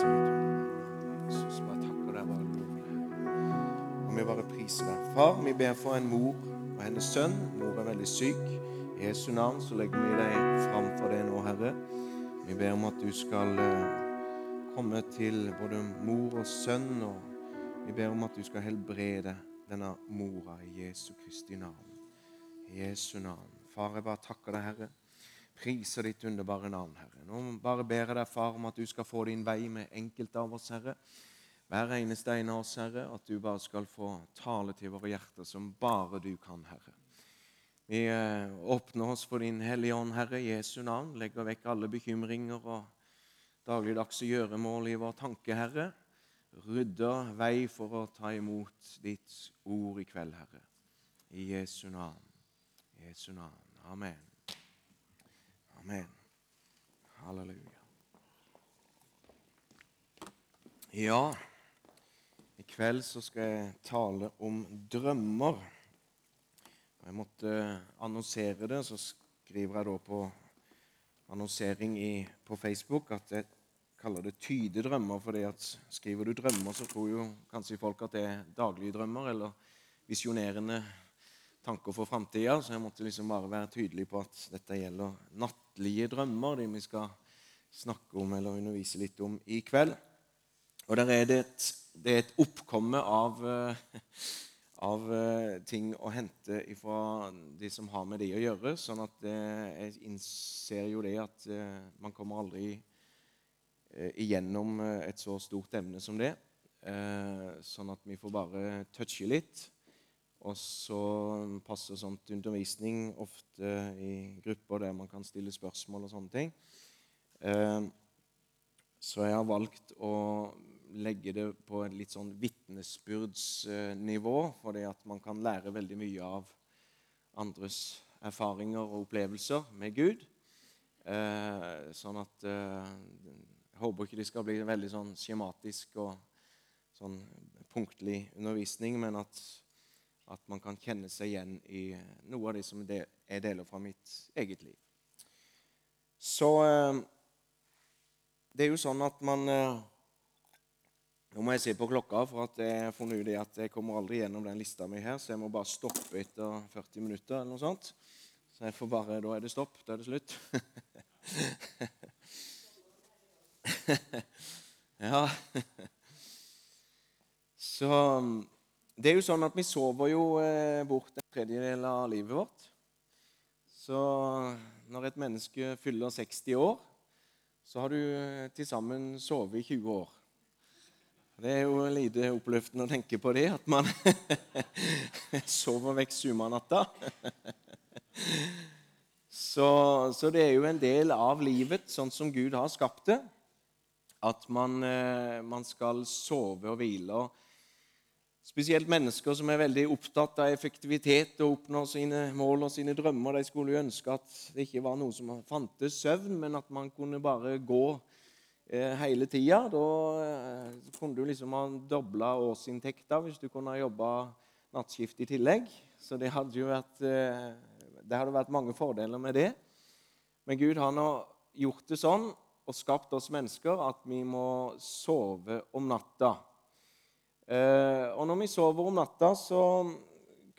Jesus, bare takker deg, bare. Og vi bare priser deg. Far, vi ber for en mor og hennes sønn. Mor er veldig syk. I Jesu navn så legger vi deg fram for det nå, Herre. Vi ber om at du skal eh, komme til både mor og sønn, og vi ber om at du skal helbrede denne mora i Jesu Kristi navn. I Jesu navn. Far, jeg bare takker deg, Herre. Priser ditt underbare navn, Herre. Nå bare ber jeg deg, Far, om at du skal få din vei med enkelte av oss, Herre. Hver eneste en av oss, Herre, at du bare skal få tale til våre hjerter som bare du kan, Herre. Vi eh, åpner oss for Din Hellige Ånd, Herre, Jesu navn. Legger vekk alle bekymringer og dagligdagse gjøremål i vår tanke, Herre. Rydder vei for å ta imot ditt ord i kveld, Herre. I Jesu navn. Jesu navn. Amen. Amen. Halleluja. Ja, i kveld så skal jeg tale om drømmer. Jeg måtte annonsere det, så skriver jeg da på annonsering i, på Facebook at jeg kaller det tydedrømmer. fordi at skriver du drømmer, så tror jo kanskje folk at det er daglige drømmer eller visjonerende tanker for framtida. Så jeg måtte liksom bare være tydelig på at dette gjelder nattlige drømmer, de vi skal snakke om eller undervise litt om i kveld. Og der er det et, det er et oppkomme av, eh, av eh, ting å hente fra de som har med det å gjøre. sånn at jeg innser jo det at eh, man kommer aldri igjennom et så stort emne som det. Sånn at vi får bare touche litt. Og så passer sånt undervisning ofte i grupper der man kan stille spørsmål og sånne ting. Så jeg har valgt å legge det på et litt sånn vitnesbyrdsnivå, fordi at man kan lære veldig mye av andres erfaringer og opplevelser med Gud. Eh, sånn at eh, Jeg håper ikke det skal bli veldig sånn skjematisk og sånn punktlig undervisning, men at, at man kan kjenne seg igjen i noe av det som jeg deler fra mitt eget liv. Så eh, det er jo sånn at man nå må jeg se på klokka, for at jeg har funnet ut at jeg kommer aldri gjennom den lista mi her, så jeg må bare stoppe etter 40 minutter eller noe sånt. Så jeg får bare, Da er det stopp. Da er det slutt. ja. Så Det er jo sånn at vi sover jo eh, bort en tredjedel av livet vårt. Så når et menneske fyller 60 år, så har du eh, til sammen sovet i 20 år. Det er jo lite oppløftende å tenke på det, at man sover vekk sumanatta. Så, så, det er jo en del av livet, sånn som Gud har skapt det, at man, eh, man skal sove og hvile. Spesielt mennesker som er veldig opptatt av effektivitet og oppnår sine mål og sine drømmer. De skulle jo ønske at det ikke var noe som fantes søvn, men at man kunne bare gå Eh, hele tida. Da eh, kunne du liksom ha dobla årsinntekta hvis du kunne ha jobba nattskift i tillegg. Så det hadde jo vært, eh, det hadde vært mange fordeler med det. Men Gud har nå gjort det sånn og skapt oss mennesker at vi må sove om natta. Og når vi sover om natta, så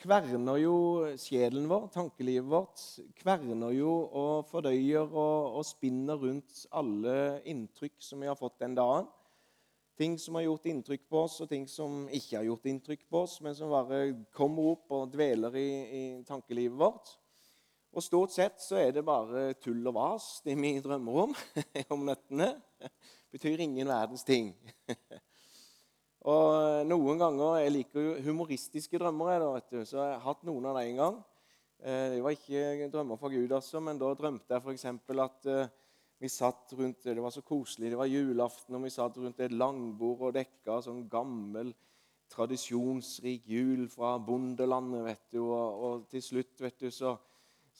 kverner jo sjelen vår, tankelivet vårt, kverner jo og fordøyer og, og, spinner rundt alle inntrykk som vi har fått den dagen. Ting som har gjort inntrykk på oss, og ting som ikke har gjort inntrykk på oss, men som bare kommer opp og dveler i, i tankelivet vårt. Og stort sett så er det bare tull og vas, det vi drømmer om om nøttene. betyr ingen verdens ting. Og eh, noen ganger, Jeg liker jo humoristiske drømmer, jeg, da, vet du, så jeg har hatt noen av dem en gang. Eh, det var ikke drømmer fra Gud, altså, men da drømte jeg f.eks. at eh, vi satt rundt, Det var så koselig, det var julaften, og vi satt rundt et langbord og dekka sånn gammel, tradisjonsrik jul fra bondelandet. vet du, og, og til slutt vet du, så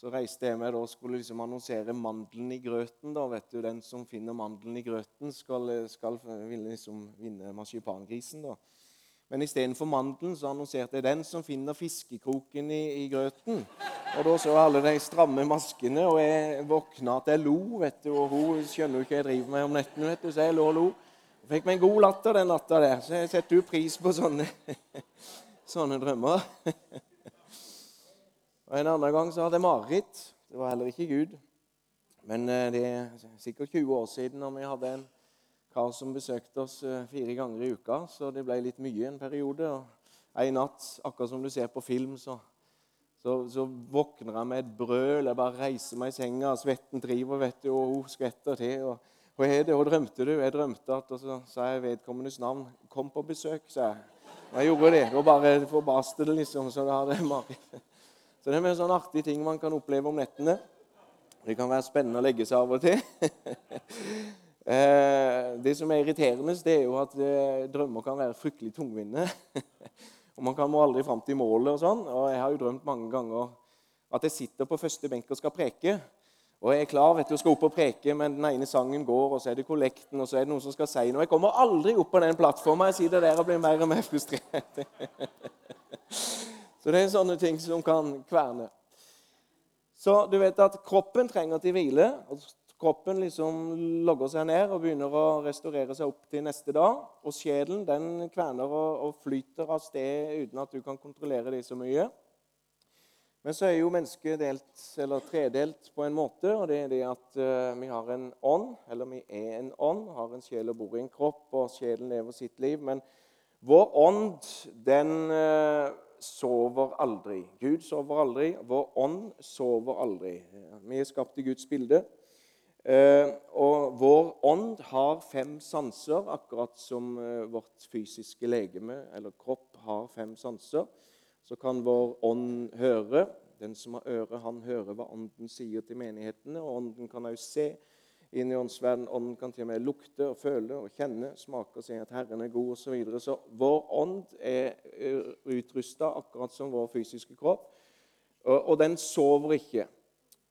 så reiste jeg meg og skulle liksom annonsere mandelen i grøten. da, vet du, Den som finner mandelen i grøten, skal, skal liksom vinne marsipangrisen. da. Men istedenfor mandelen så annonserte jeg 'den som finner fiskekroken i, i grøten'. Og Da så alle de stramme maskene, og jeg våkna at jeg lo. vet du, Og hun skjønner jo ikke jeg driver med om nettene, vet du, så jeg lå og lo. Fikk meg en god latter den natta der, så jeg setter jo pris på sånne, sånne drømmer. Og En annen gang så hadde jeg mareritt. Det var heller ikke Gud. Men eh, det er sikkert 20 år siden når vi hadde en kar som besøkte oss eh, fire ganger i uka, så det ble litt mye en periode. Og En natt, akkurat som du ser på film, så, så, så våkner jeg med et brøl. Jeg bare reiser meg i senga, svetten driver, vet du, og hun skvetter til. og hva er det? Hva drømte du? Jeg drømte at Og så sa jeg vedkommendes navn. 'Kom på besøk', sa jeg. Og jeg gjorde det. Og bare forbaste det, liksom. Så da hadde jeg mareritt. Så det er en sånn artig ting man kan oppleve om nettene. Det kan være spennende å legge seg av og til. Eh, det som er irriterende, det er jo at eh, drømmer kan være fryktelig tungvinte. Og man kan må aldri fram til målet. Og sånn. Og jeg har jo drømt mange ganger at jeg sitter på første benk og skal preke. Og jeg er klar vet du, skal opp og preke, men den ene sangen går, og så er det kollekten, og så er det noen som skal si noe. Jeg kommer aldri opp på den plattformen. Jeg sitter der og blir mer og mer frustrert. så det er sånne ting som kan kverne. Så du vet at kroppen trenger til hvile. og Kroppen liksom logger seg ned og begynner å restaurere seg opp til neste dag. Og sjelen den kverner og, og flyter av sted uten at du kan kontrollere det så mye. Men så er jo mennesket delt, eller tredelt på en måte. og det er det at uh, Vi har en ånd, eller vi er en ånd, har en sjel og bor i en kropp, og sjelen lever sitt liv. Men vår ånd, den uh, sover aldri. Gud sover aldri. Vår ånd sover aldri. Vi er skapt i Guds bilde. Uh, og vår ånd har fem sanser, akkurat som vårt fysiske legeme eller kropp har fem sanser så kan vår ånd høre. Den som har øre, han hører hva Ånden sier til menighetene. og Ånden kan også se inn i åndsverden. Ånden kan til og med lukte og føle og kjenne, smake og si at Herren er god osv. Så, videre. så vår ånd er utrusta akkurat som vår fysiske kropp, og, og den sover ikke.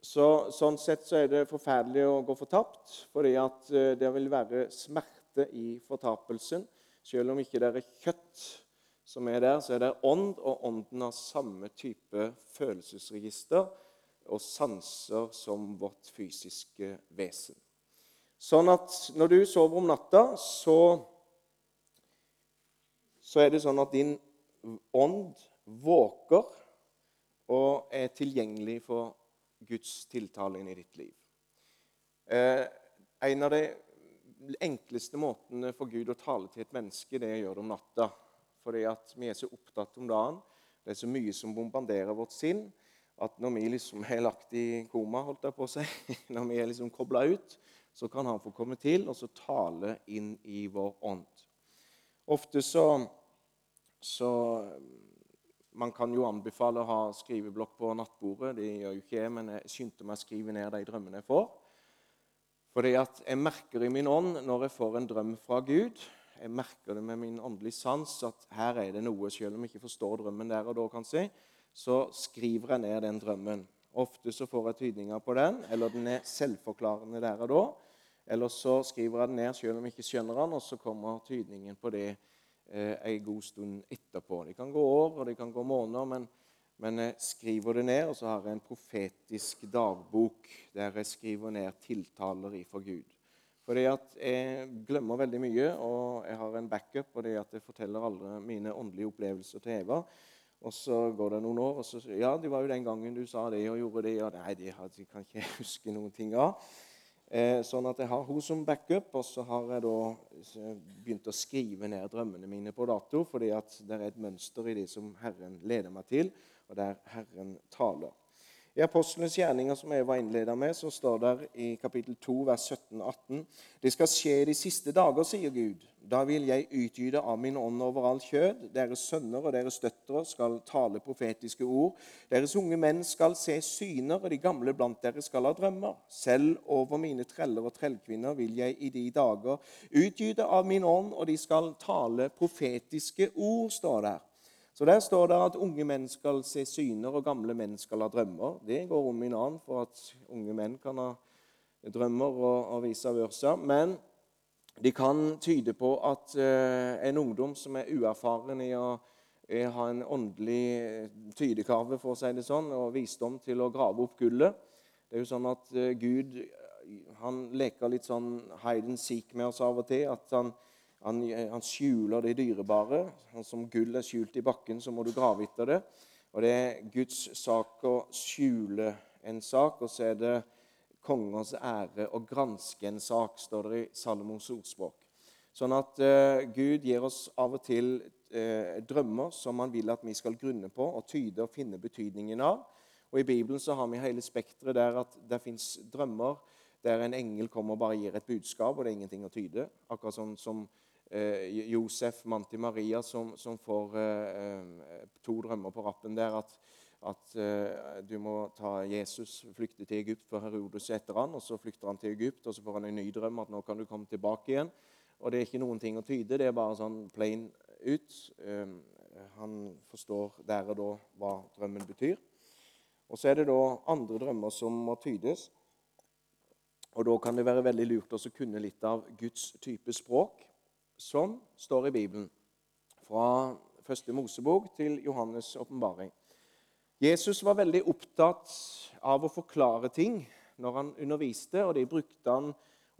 Så, sånn sett så er det forferdelig å gå fortapt, fordi at eh, det vil være smerte i fortapelsen. Selv om ikke det er kjøtt som er der, så er det ånd, og ånden har samme type følelsesregister og sanser som vårt fysiske vesen. Sånn at når du sover om natta, så, så er det sånn at din ånd våker og er tilgjengelig for Guds tiltale inn i ditt liv. Eh, en av de enkleste måtene for Gud å tale til et menneske, det er å gjøre det om natta fordi at vi er så opptatt om dagen. Det er så mye som bombarderer vårt sinn at når vi liksom er lagt i koma, holdt jeg på å si, når vi er liksom kobla ut, så kan han få komme til og så tale inn i vår ånd. Ofte så, så Man kan jo anbefale å ha skriveblokk på nattbordet. Det gjør jo ikke jeg, men jeg skyndte meg å skrive ned de drømmene jeg får. Fordi at jeg merker i min ånd når jeg får en drøm fra Gud, jeg merker det med min åndelige sans at her er det noe, selv om jeg ikke forstår drømmen der og da, kanskje. så skriver jeg ned den drømmen. Ofte så får jeg tydninger på den, eller den er selvforklarende der og da. Eller så skriver jeg den ned selv om jeg ikke skjønner den, og så kommer tydningen på det eh, en god stund etterpå. Det kan gå år, og det kan gå måneder, men, men jeg skriver det ned, og så har jeg en profetisk dagbok der jeg skriver ned tiltaler ifra Gud. Fordi at jeg glemmer veldig mye, og jeg har en backup og det at jeg forteller alle mine åndelige opplevelser til Eva. Og så går det noen år, og så sier Ja, det var jo den gangen du sa det og gjorde det. Ja, nei, det kan ikke huske noen ting av. Eh, sånn at jeg har hun som backup, og så har jeg da begynt å skrive ned drømmene mine på dato, fordi at det er et mønster i det som Herren leder meg til, og der Herren taler. I Apostlenes gjerninger, som jeg var innleda med, så står det i kapittel 2, vers 17-18.: Det skal skje de siste dager, sier Gud. Da vil jeg utgyde av min ånd over all kjød. Deres sønner og deres døtre skal tale profetiske ord. Deres unge menn skal se syner, og de gamle blant dere skal ha drømmer. Selv over mine treller og trellkvinner vil jeg i de dager utgyde av min ånd, og de skal tale profetiske ord, står der. Så Der står det at unge menn skal se syner, og gamle menn skal ha drømmer. Det går om i en annen for at unge menn kan ha drømmer og, og vice versa. Men de kan tyde på at uh, en ungdom som er uerfaren i å ha en åndelig tydekarve for å si det sånn, og visdom til å grave opp gullet Det er jo sånn at uh, Gud han leker litt sånn hide and seek med oss av og til. at han Han, han skjuler det dyrebare. Han som gull er skjult i bakken, så må du grave etter det. Og Det er Guds sak å skjule en sak, og så er det kongens ære å granske en sak, står det i Salomos ordspråk. Sånn at uh, Gud gir oss av og til uh, drømmer som han vil at vi skal grunne på og tyde og finne betydningen av. Og I Bibelen så har vi hele spekteret der at det fins drømmer der en engel kommer og bare gir et budskap, og det er ingenting å tyde. Akkurat sånn som Josef, mannen til Maria, som, som får to drømmer på rappen der. at at uh, du må ta Jesus, flykte til Egypt, for Herodes etter han, og Så flykter han til Egypt, og så får han en ny drøm at nå kan du komme tilbake igjen. Og Det er ikke noen ting å tyde, det er bare sånn plain ut. Um, han forstår der og da hva drømmen betyr. Og Så er det da andre drømmer som må tydes. Og Da kan det være veldig lurt å kunne litt av Guds type språk, som står i Bibelen. Fra første Mosebok til Johannes' åpenbaring. Jesus var veldig opptatt av å forklare ting når han underviste, og det brukte han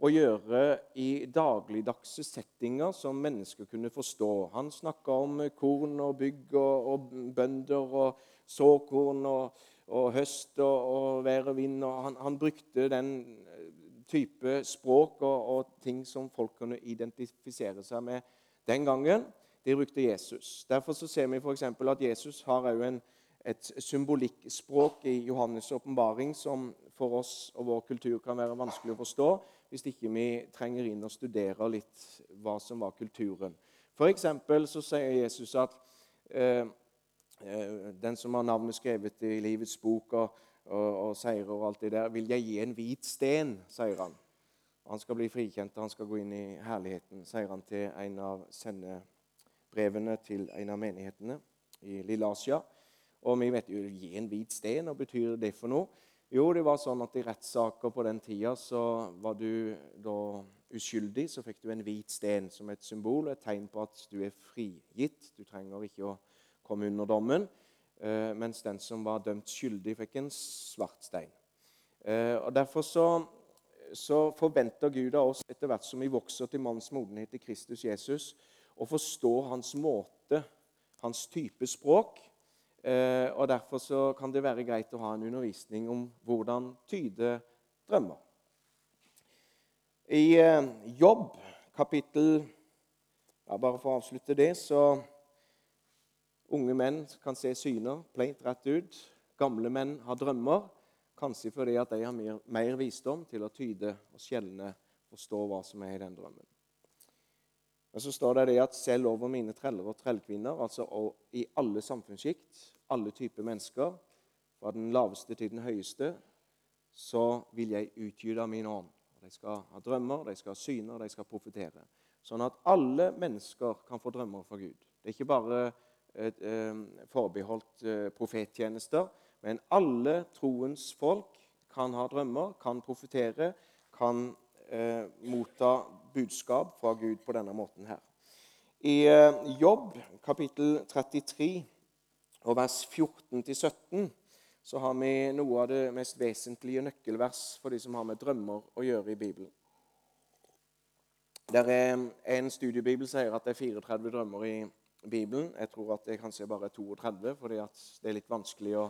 å gjøre i dagligdagse settinger som mennesker kunne forstå. Han snakka om korn og bygg og, og bønder og såkorn og, og høst og, og, vær og vind. Og han, han, brukte den type språk og, og, ting som folk kunne identifisere seg med den gangen. De brukte Jesus. Derfor ser vi f.eks. at Jesus har òg et symbolikkspråk i Johannes' åpenbaring som for oss og vår kultur kan være vanskelig å forstå hvis ikke vi trenger inn og studerer litt hva som var kulturen. For så sier Jesus at eh, eh, den som har navnet skrevet i livets bok og, og, og seirer og alt det der, vil jeg gi en hvit sten, sier han. Han skal bli frikjent, han skal gå inn i herligheten, sier han til en av sendebrevene til en av menighetene i Lille Asia. Og vi vet jo gi en hvit sten, hva betyr det for noe? Jo, det var sånn at i rettssaker på den tida så var du da uskyldig, så fikk du en hvit sten som et symbol et tegn på at du er frigitt. Du trenger ikke å komme under dommen. Eh, mens den som var dømt skyldig, fikk en svart stein. Eh, og Derfor så, så forventer Gud av oss etter hvert som vi vokser til manns modenhet i Kristus Jesus, å forstå hans måte, hans type språk Eh, og Derfor så kan det være greit å ha en undervisning om hvordan tyde drømmer. I Jobb, kapittel ja, Bare for å avslutte det, så Unge menn kan se syner pleint rett ut. Gamle menn har drømmer, kanskje fordi at de har mer, mer visdom til å tyde og skjelne, forstå hva som er i den drømmen. Men så står det det at selv over mine treller og trellkvinner, altså i alle samfunnssjikt, alle typer mennesker, fra den laveste til den høyeste, så vil jeg utgyte min ånd. De skal ha drømmer, de skal ha syner, de skal profetere. Sånn at alle mennesker kan få drømmer fra Gud. Det er ikke bare forbeholdt eh, profettjenester, men alle troens folk kan ha drømmer, kan profetere, kan eh, motta budskap fra Gud på denne måten her. I eh, Jobb kapittel 33 og vers 14-17 så har vi noe av det mest vesentlige nøkkelvers for de som har med drømmer å gjøre i Bibelen. Der er En studiebibel sier at det er 34 drømmer i Bibelen. Jeg tror at det kanskje bare er 32, fordi det er litt vanskelig å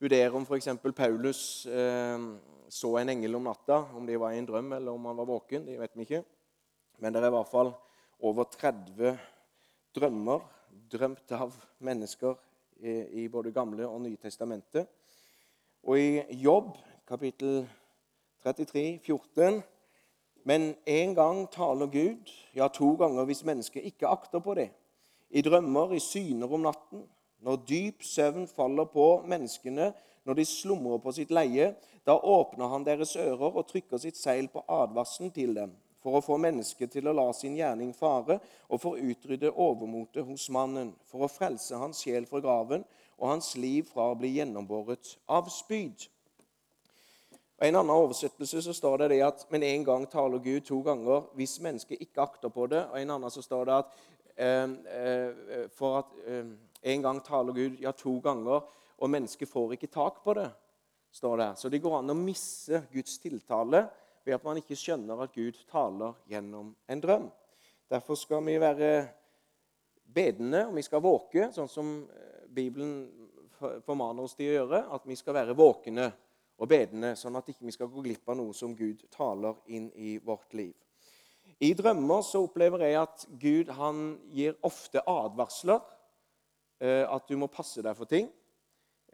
vurdere om f.eks. Paulus eh, så en engel om natta, om det var i en drøm eller om han var våken. Det vet vi ikke. Men det er i hvert fall over 30 drømmer drømt av mennesker i både Gamle og Nye testamentet. Og i Jobb, kapittel 33, 14 Men en gang taler Gud, ja, to ganger hvis mennesket ikke akter på det. I drømmer, i syner om natten, når dyp søvn faller på menneskene, når de slumrer på sitt leie, da åpner han deres ører og trykker sitt seil på advarselen til dem for å få mennesket til å la sin gjerning fare, og for å utrydde overmotet hos mannen, for å frelse hans sjel fra graven og hans liv fra å bli gjennombåret av spyd. I en annen oversettelse så står det, det at men en gang taler Gud to ganger hvis mennesket ikke akter på det. Og i en annen så står det at for at eh, en gang taler Gud ja, to ganger, og mennesket får ikke tak på det. står det. Så det går an å misse Guds tiltale ved at man ikke skjønner at Gud taler gjennom en drøm. Derfor skal vi være bedende, og vi skal våke, sånn som eh, Bibelen formaner oss til å gjøre. At vi skal være våkne og bedende, sånn at ikke vi skal gå glipp av noe som Gud taler inn i vårt liv. I drømmer så opplever jeg at Gud han gir ofte advarsler. Eh, at du må passe deg for ting.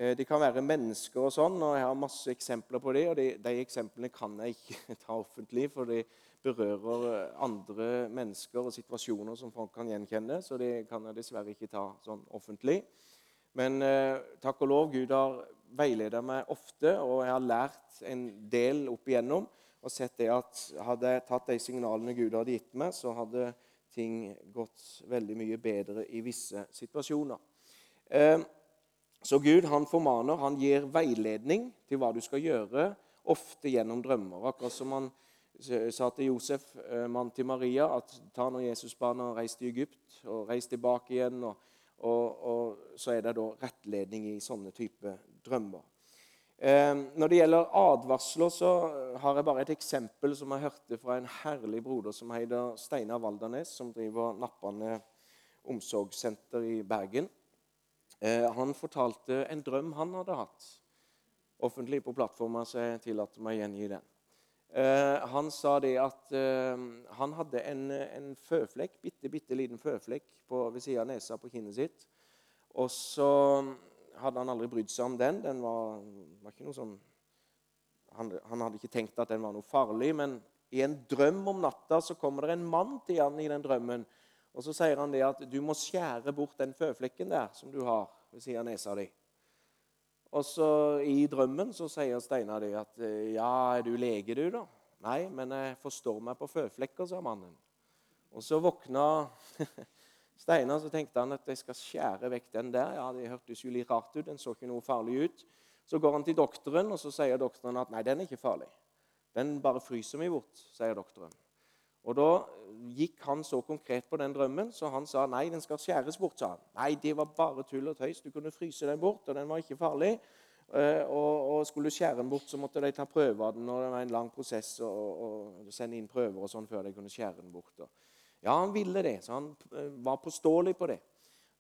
De kan være mennesker og sånn, og jeg har masse eksempler på det. og De, de eksemplene kan jeg ikke ta offentlig, for de berører andre mennesker og situasjoner som folk kan gjenkjenne. Så de kan jeg dessverre ikke ta sånn offentlig. Men eh, takk og lov, Gud har veiledet meg ofte, og jeg har lært en del opp igjennom og sett det at hadde jeg tatt de signalene Gud hadde gitt meg, så hadde ting gått veldig mye bedre i visse situasjoner. Eh, så Gud han formaner, han gir veiledning til hva du skal gjøre, ofte gjennom drømmer. Akkurat som han sa til Josef, eh, mann til Maria, at ta nå Jesusbarna og reis til Egypt og reis tilbake igjen. Og, og, og, så er det da rettledning i sånne type drømmer. Eh, når det gjelder advarsler, så har jeg bare et eksempel som jeg hørte fra en herlig broder som heter Steinar Valdernes, som driver Nappane omsorgssenter i Bergen. Eh, han fortalte en drøm han hadde hatt offentlig på plattforma, så jeg tillater meg å gjengi den. Eh, han sa det at han hadde en, en føflekk, bitte, bitte liten føflekk på, ved siden av nesa på kinnet sitt. Og så hadde han aldri brydd seg om den. Den var, var ikke noe sånn han, han, hadde ikke tenkt at den var noe farlig, men i en drøm om natta så kommer det en mann til han i den drømmen og Så sier han det at du må skjære bort den føflekken der som du har ved siden av nesa di. Og så I drømmen så sier Steinar det at ja, er du lege, du, da? Nei, men jeg forstår meg på føflekker, sa mannen. Og så våkna Steinar, så tenkte han at jeg skal skjære vekk den der. Ja, Det hørtes jo litt rart ut. Den så ikke noe farlig ut. Så går han til doktoren, og så sier doktoren at nei, den er ikke farlig. Den bare fryser meg bort, sier doktoren. Og Da gikk han så konkret på den drømmen, så han sa nei, den skal skjæres bort. sa han. Nei, det var bare tull og tøys. Du kunne fryse den bort, og den var ikke farlig. Eh, og, og Skulle du skjære den bort, så måtte de ta prøve av den. og Det var en lang prosess å sende inn prøver og sånn før de kunne skjære den bort. Ja, han ville det, så han eh, var påståelig på det.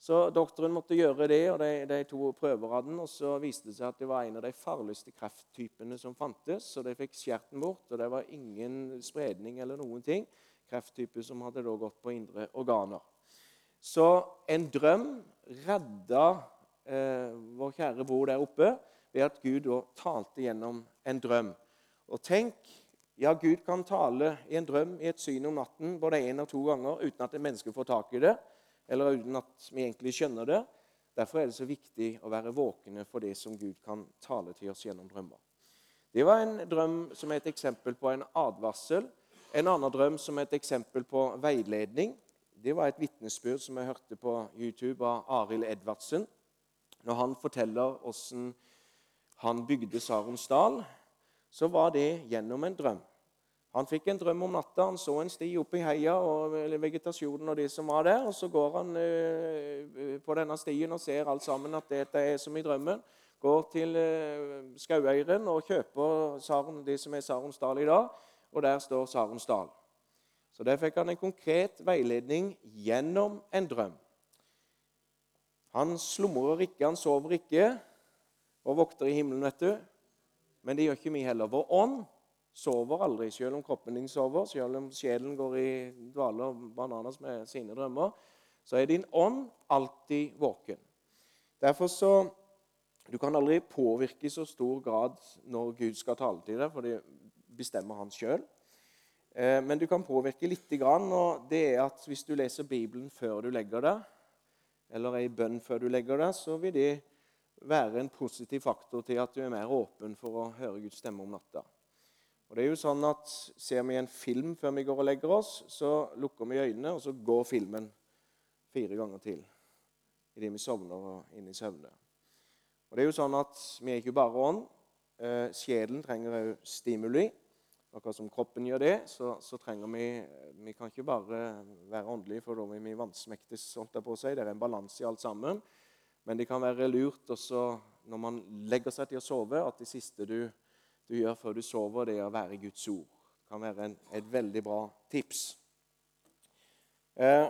Så doktoren måtte gjøre det, og de, de to den. Og så viste det seg at det var en av de farligste krefttypene som fantes. Så de fikk skjært den bort, og det var ingen spredning eller noen ting. Krefttype som hadde da gått på indre organer. Så en drøm redda eh, vår kjære bror der oppe ved at Gud da talte gjennom en drøm. Og tenk, ja, Gud kan tale i en drøm i et syn om natten både én og to ganger uten at et menneske får tak i det eller uten at vi egentlig skjønner det. Derfor er det så viktig å være våkne for det som Gud kan tale til oss gjennom drømmer. Det var en drøm som er et eksempel på en advarsel. En annen drøm som er et eksempel på veiledning. Det var et vitnesbyrd som jeg hørte på YouTube av Arild Edvardsen. Når han forteller hvordan han bygde Saronsdal, så var det gjennom en drøm. Han fikk en drøm om natta. Han så en sti oppe i heia og vegetasjonen og de som var der. og Så går han uh, på denne stien og ser alt sammen at dette er som i drømmen. Går til uh, Skaueiren og kjøper Saren, det som er Saronsdal i dag. Og der står Saronsdal. Så der fikk han en konkret veiledning gjennom en drøm. Han slumrer ikke, han sover ikke og vokter i himmelen, vet du. Men det gjør ikke vi heller. Vår ånd sover aldri, selv om kroppen din sover, selv om sjelen går i dvale og bananas med sine drømmer, så er din ånd alltid våken. Derfor så Du kan aldri påvirke i så stor grad når Gud skal tale til deg, for det bestemmer han sjøl. Eh, men du kan påvirke lite grann, og det er at hvis du leser Bibelen før du legger deg, eller ei bønn før du legger deg, så vil det være en positiv faktor til at du er mer åpen for å høre Guds stemme om natta. Og det er jo sånn at Ser vi en film før vi går og legger oss, så lukker vi øynene, og så går filmen fire ganger til idet vi sovner og inn i søvne. Og det er jo sånn at Vi er ikke bare ånd. Eh, sjelen trenger òg stimuli. Akkurat som kroppen gjør det, så, så, trenger vi Vi kan ikke bare være åndelige, for da vil vi vansmektes. på seg. Det er en balanse i alt sammen. Men det kan være lurt også når man legger seg til å sove, at det siste du du gjør før du sover, det er å være i Guds ord. Det kan være en, et veldig bra tips. Eh,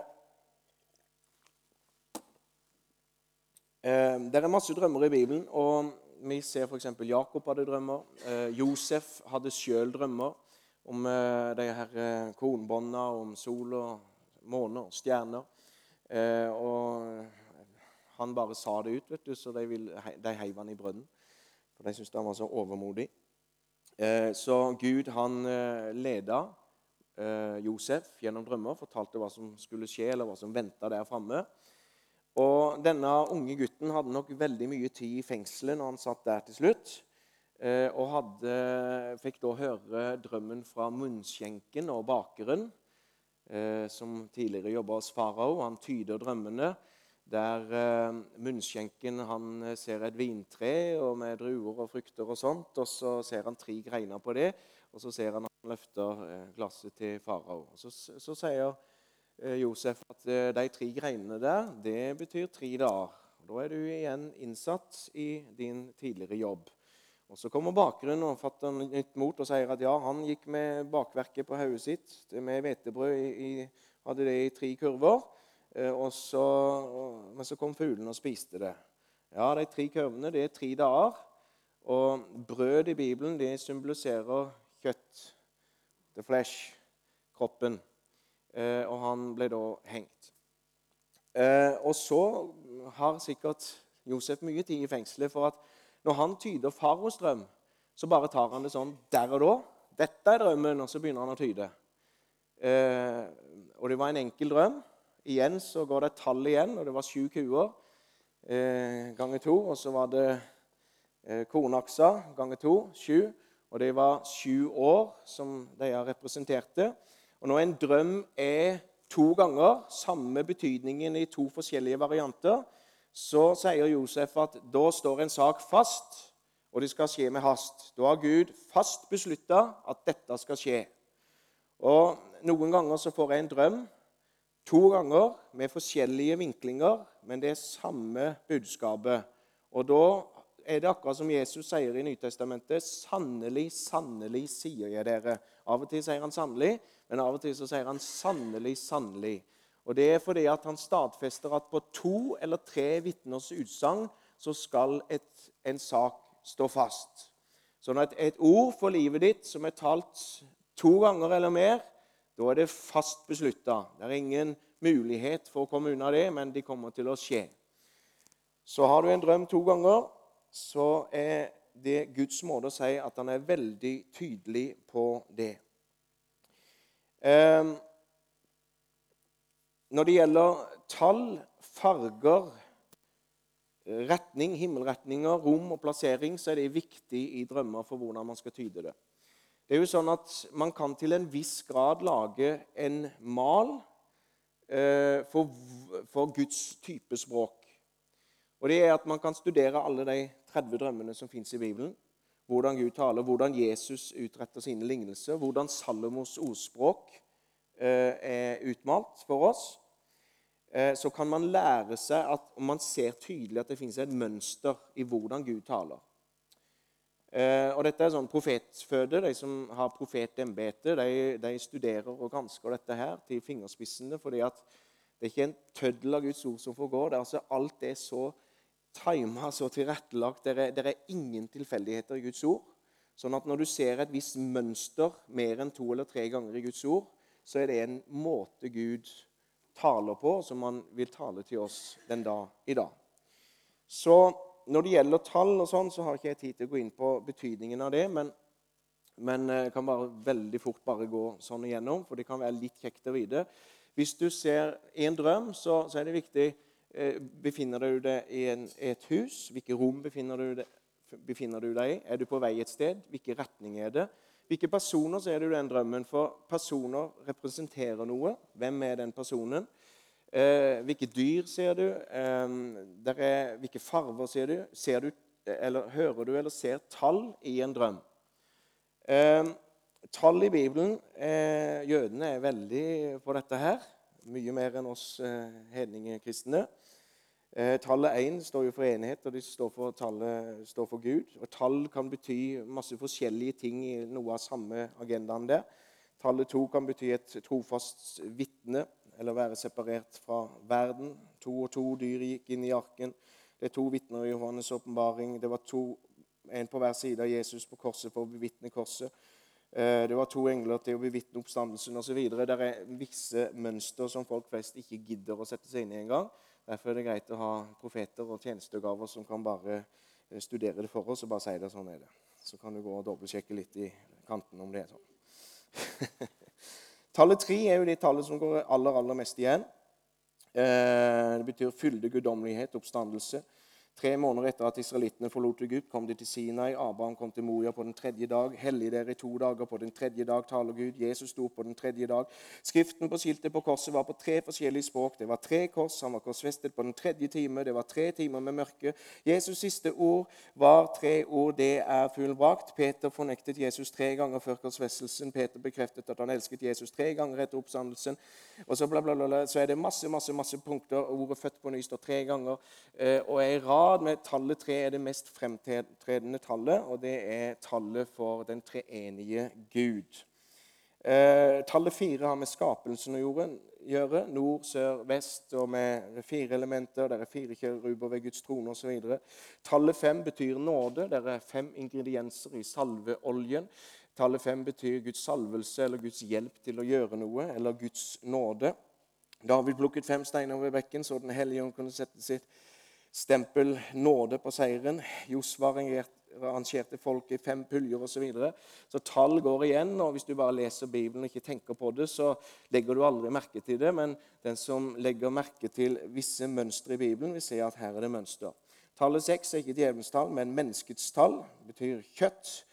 eh, det er masse drømmer i Bibelen, og vi ser f.eks. Jakob hadde drømmer. Eh, Josef hadde sjøl drømmer om eh, de her kornbånda, kornbåndene, om sol og måne og stjerner. Eh, og han bare sa det ut, vet du, så de, vil, de heiv han i brønnen. For de syntes han var så overmodig. Eh, så Gud han eh, leda eh, Josef gjennom drømmer, fortalte hva som skulle skje, eller hva som venta der framme. Og denne unge gutten hadde nok veldig mye tid i fengselet når han satt der til slutt. Og hadde, fikk da høre drømmen fra munnskjenken og bakeren, som tidligere jobba hos farao. Han tyder drømmene der eh, munnskjenken han ser et vintre og med druer og frukter og sånt. Og så ser han tre greiner på det, og så ser han at han løfter glasset til farao. Så, så sier Eh, Josef at eh, de tre greinene der, det betyr tre dager. Da er du igjen innsatt i din tidligere jobb. Og Så kommer bakgrunnen og fatter nytt mot og sier at ja, han gikk med bakverket på hodet sitt med hvetebrød. Hadde det i tre kurver. Eh, så, men så kom fuglene og spiste det. Ja, De tre kurvene det er tre dager. Og brød i Bibelen det symboliserer kjøtt. The flesh. Kroppen. Eh, og han ble da hengt. Eh, og så har sikkert Josef mye tid i fengselet, for at når han tyder faros drøm, så bare tar han det sånn der og da. Dette er drømmen, og så begynner han å tyde. Og det var en enkel drøm. Igjen så går det et tall igjen, og det var sju kuer eh, ganger to. Og så var det eh, kornaksa ganger to, sju. Og det var sju år som de representerte. Og når en drøm er to ganger, samme betydningen i to forskjellige varianter, så sier Josef at da står en sak fast, og det skal skje med hast. Da har Gud fast beslutta at dette skal skje. Og Noen ganger så får jeg en drøm to ganger med forskjellige vinklinger, men det er samme budskapet. Og da er det akkurat som Jesus sier i Nytestamentet. Sannelig, sannelig, sier jeg dere. Av og til sier han sannelig, men av og til så sier han 'sannelig, sannelig'. Og Det er fordi at han stadfester at på to eller tre vitners utsagn så skal et, en sak stå fast. Sånn at et ord for livet ditt som er talt to ganger eller mer, da er det fast beslutta. Det er ingen mulighet for å komme unna det, men det kommer til å skje. Så har du en drøm to ganger, så er det Guds måte å si at han er veldig tydelig på det. Ehm, når det gjelder tall, farger, retning, himmelretninger, rom og plassering, så er det viktig i drømmer for hvordan man skal tyde det. Det er jo sånn at Man kan til en viss grad lage en mal eh, for, for Guds type språk. Og det er at Man kan studere alle de 30 drømmene som fins i Bibelen hvordan Gud taler, hvordan Jesus utretter sine lignelser, hvordan Salomos ordspråk eh, er utmalt for oss, eh, så kan man lære seg at man ser tydelig at det finnes et mønster i hvordan Gud taler. Eh, og Dette er sånn profetføde. De som har profetembete, de, de studerer og gransker dette her til fingerspissene. fordi at det er ikke en tøddel av Guds ord som får gå. Det er altså alt er så tima så tilrettelagt. Det er, det er ingen tilfeldigheter i Guds ord. Sånn at når du ser et visst mønster mer enn to eller tre ganger i Guds ord, så er det en måte Gud taler på, som han vil tale til oss den dag i dag. Så når det gjelder tall, og sånn, så har ikke jeg tid til å gå inn på betydningen av det. Men, men jeg eh, kan bare veldig fort bare gå sånn igjennom, for det kan være litt kjekt å vite. Hvis du ser en drøm, så, så er det viktig Eh, befinner du deg i, en, et hus? Hvilke rom befinner du, deg, befinner du, deg i? Er du på vei et sted? Hvilken retning er det? Hvilke personer ser du den drømmen? For personer representerer noe. Hvem er den personen? Eh, hvilke dyr ser du? Eh, er, hvilke farver ser du? Ser du eller Hører du eller ser tall i en drøm? Eh, tall i Bibelen eh, Jødene er veldig på dette her. Mye mer enn oss eh, hedningekristne. Eh, tallet 1 står jo for enhet, og det står for, tallet står for Gud. Og Tall kan bety masse forskjellige ting i noe av samme agendaen der. Tallet 2 kan bety et trofast vitne. Eller være separert fra verden. To og to dyr gikk inn i arken. Det er to vitner i Johannes' åpenbaring. Det var to, en på hver side av Jesus på korset for å bevitne korset. Eh, det var to engler til å bevitne oppstandelsen osv. Det er visse mønster som folk flest ikke gidder å sette seg inn i engang. Derfor er det greit å ha profeter og tjenestegaver som kan bare eh, studere det for oss og bare si det sånn er det. Så kan du gå og dobbeltsjekke litt i kanten om det er sånn. tallet tre er jo det tallet som går aller, aller mest igjen. Eh, det betyr fylde, guddommelighet, oppstandelse. Tre måneder etter at israelittene forlot Gud, kom de til Sinai. Abraham kom til Moria på den tredje dag. Hellig dere i to dager. På den tredje dag taler Gud. Jesus sto på den tredje dag. Skriften på skiltet på korset var på tre forskjellige språk. Det var tre kors. Han var korsfestet på den tredje time. Det var tre timer med mørke. Jesus' siste ord var tre ord. Det er fullbrakt. Peter fornektet Jesus tre ganger før korsfestelsen. Peter bekreftet at han elsket Jesus tre ganger etter oppstandelsen. Og så, bla, bla, bla, så er det masse masse, masse punkter. Ordet 'født på ny' står tre ganger. Eh, er ei rad med tallet tre er det mest fremtredende tallet, og det er tallet for den treenige Gud. Eh, tallet fire har med skapelsen å gjøre. Nord, sør, vest og med fire elementer. Der er fire kjeruber ved Guds trone osv. Tallet fem betyr nåde. Der er fem ingredienser i salveoljen. Tallet fem betyr Guds salvelse eller Guds hjelp til å gjøre noe, eller Guds nåde. David plukket fem steiner ved bekken så Den hellige ånd kunne sette sitt stempel nåde på seieren. Josva rangerte folk i fem puljer osv. Så, videre. så tall går igjen. og Hvis du bare leser Bibelen og ikke tenker på det, så legger du aldri merke til det. Men den som legger merke til visse mønstre i Bibelen, vil se at her er det mønster. Tallet seks er ikke djevelens tall, men menneskets tall. Betyr kjøtt.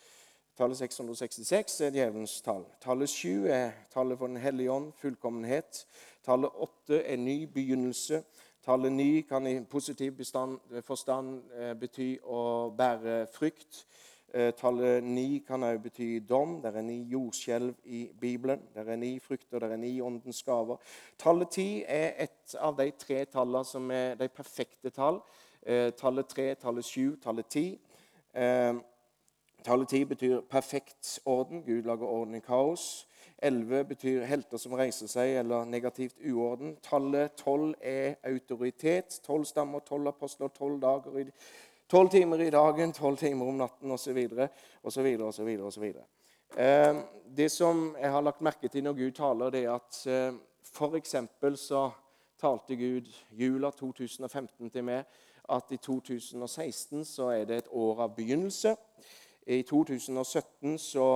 Tallet 666 er djevelens tall. Tallet 7 er tallet for Den hellige ånd, fullkommenhet. Tallet 8 er ny begynnelse. Tallet ny kan i positiv bestand, forstand eh, bety å bære frykt. Eh, tallet ni kan også bety dom. Det er ni jordskjelv i Bibelen. Det er ni frukter, det er ni åndens gaver. Tallet ti er et av de tre tallene som er de perfekte tall. Eh, tallet tre, tallet sju, tallet ti. Tallet ti betyr perfekt orden. Gud lager orden i kaos. 11 betyr helter som reiser seg, eller negativt uorden. Tallet 12 er autoritet. 12 stammer, 12 apostler, 12 dager, 12 timer i dagen, 12 timer om natten osv. osv. osv. Det som jeg har lagt merke til når Gud taler, det er at eh, f.eks. så talte Gud jula 2015 til meg at i 2016 så er det et år av begynnelse. I 2017 så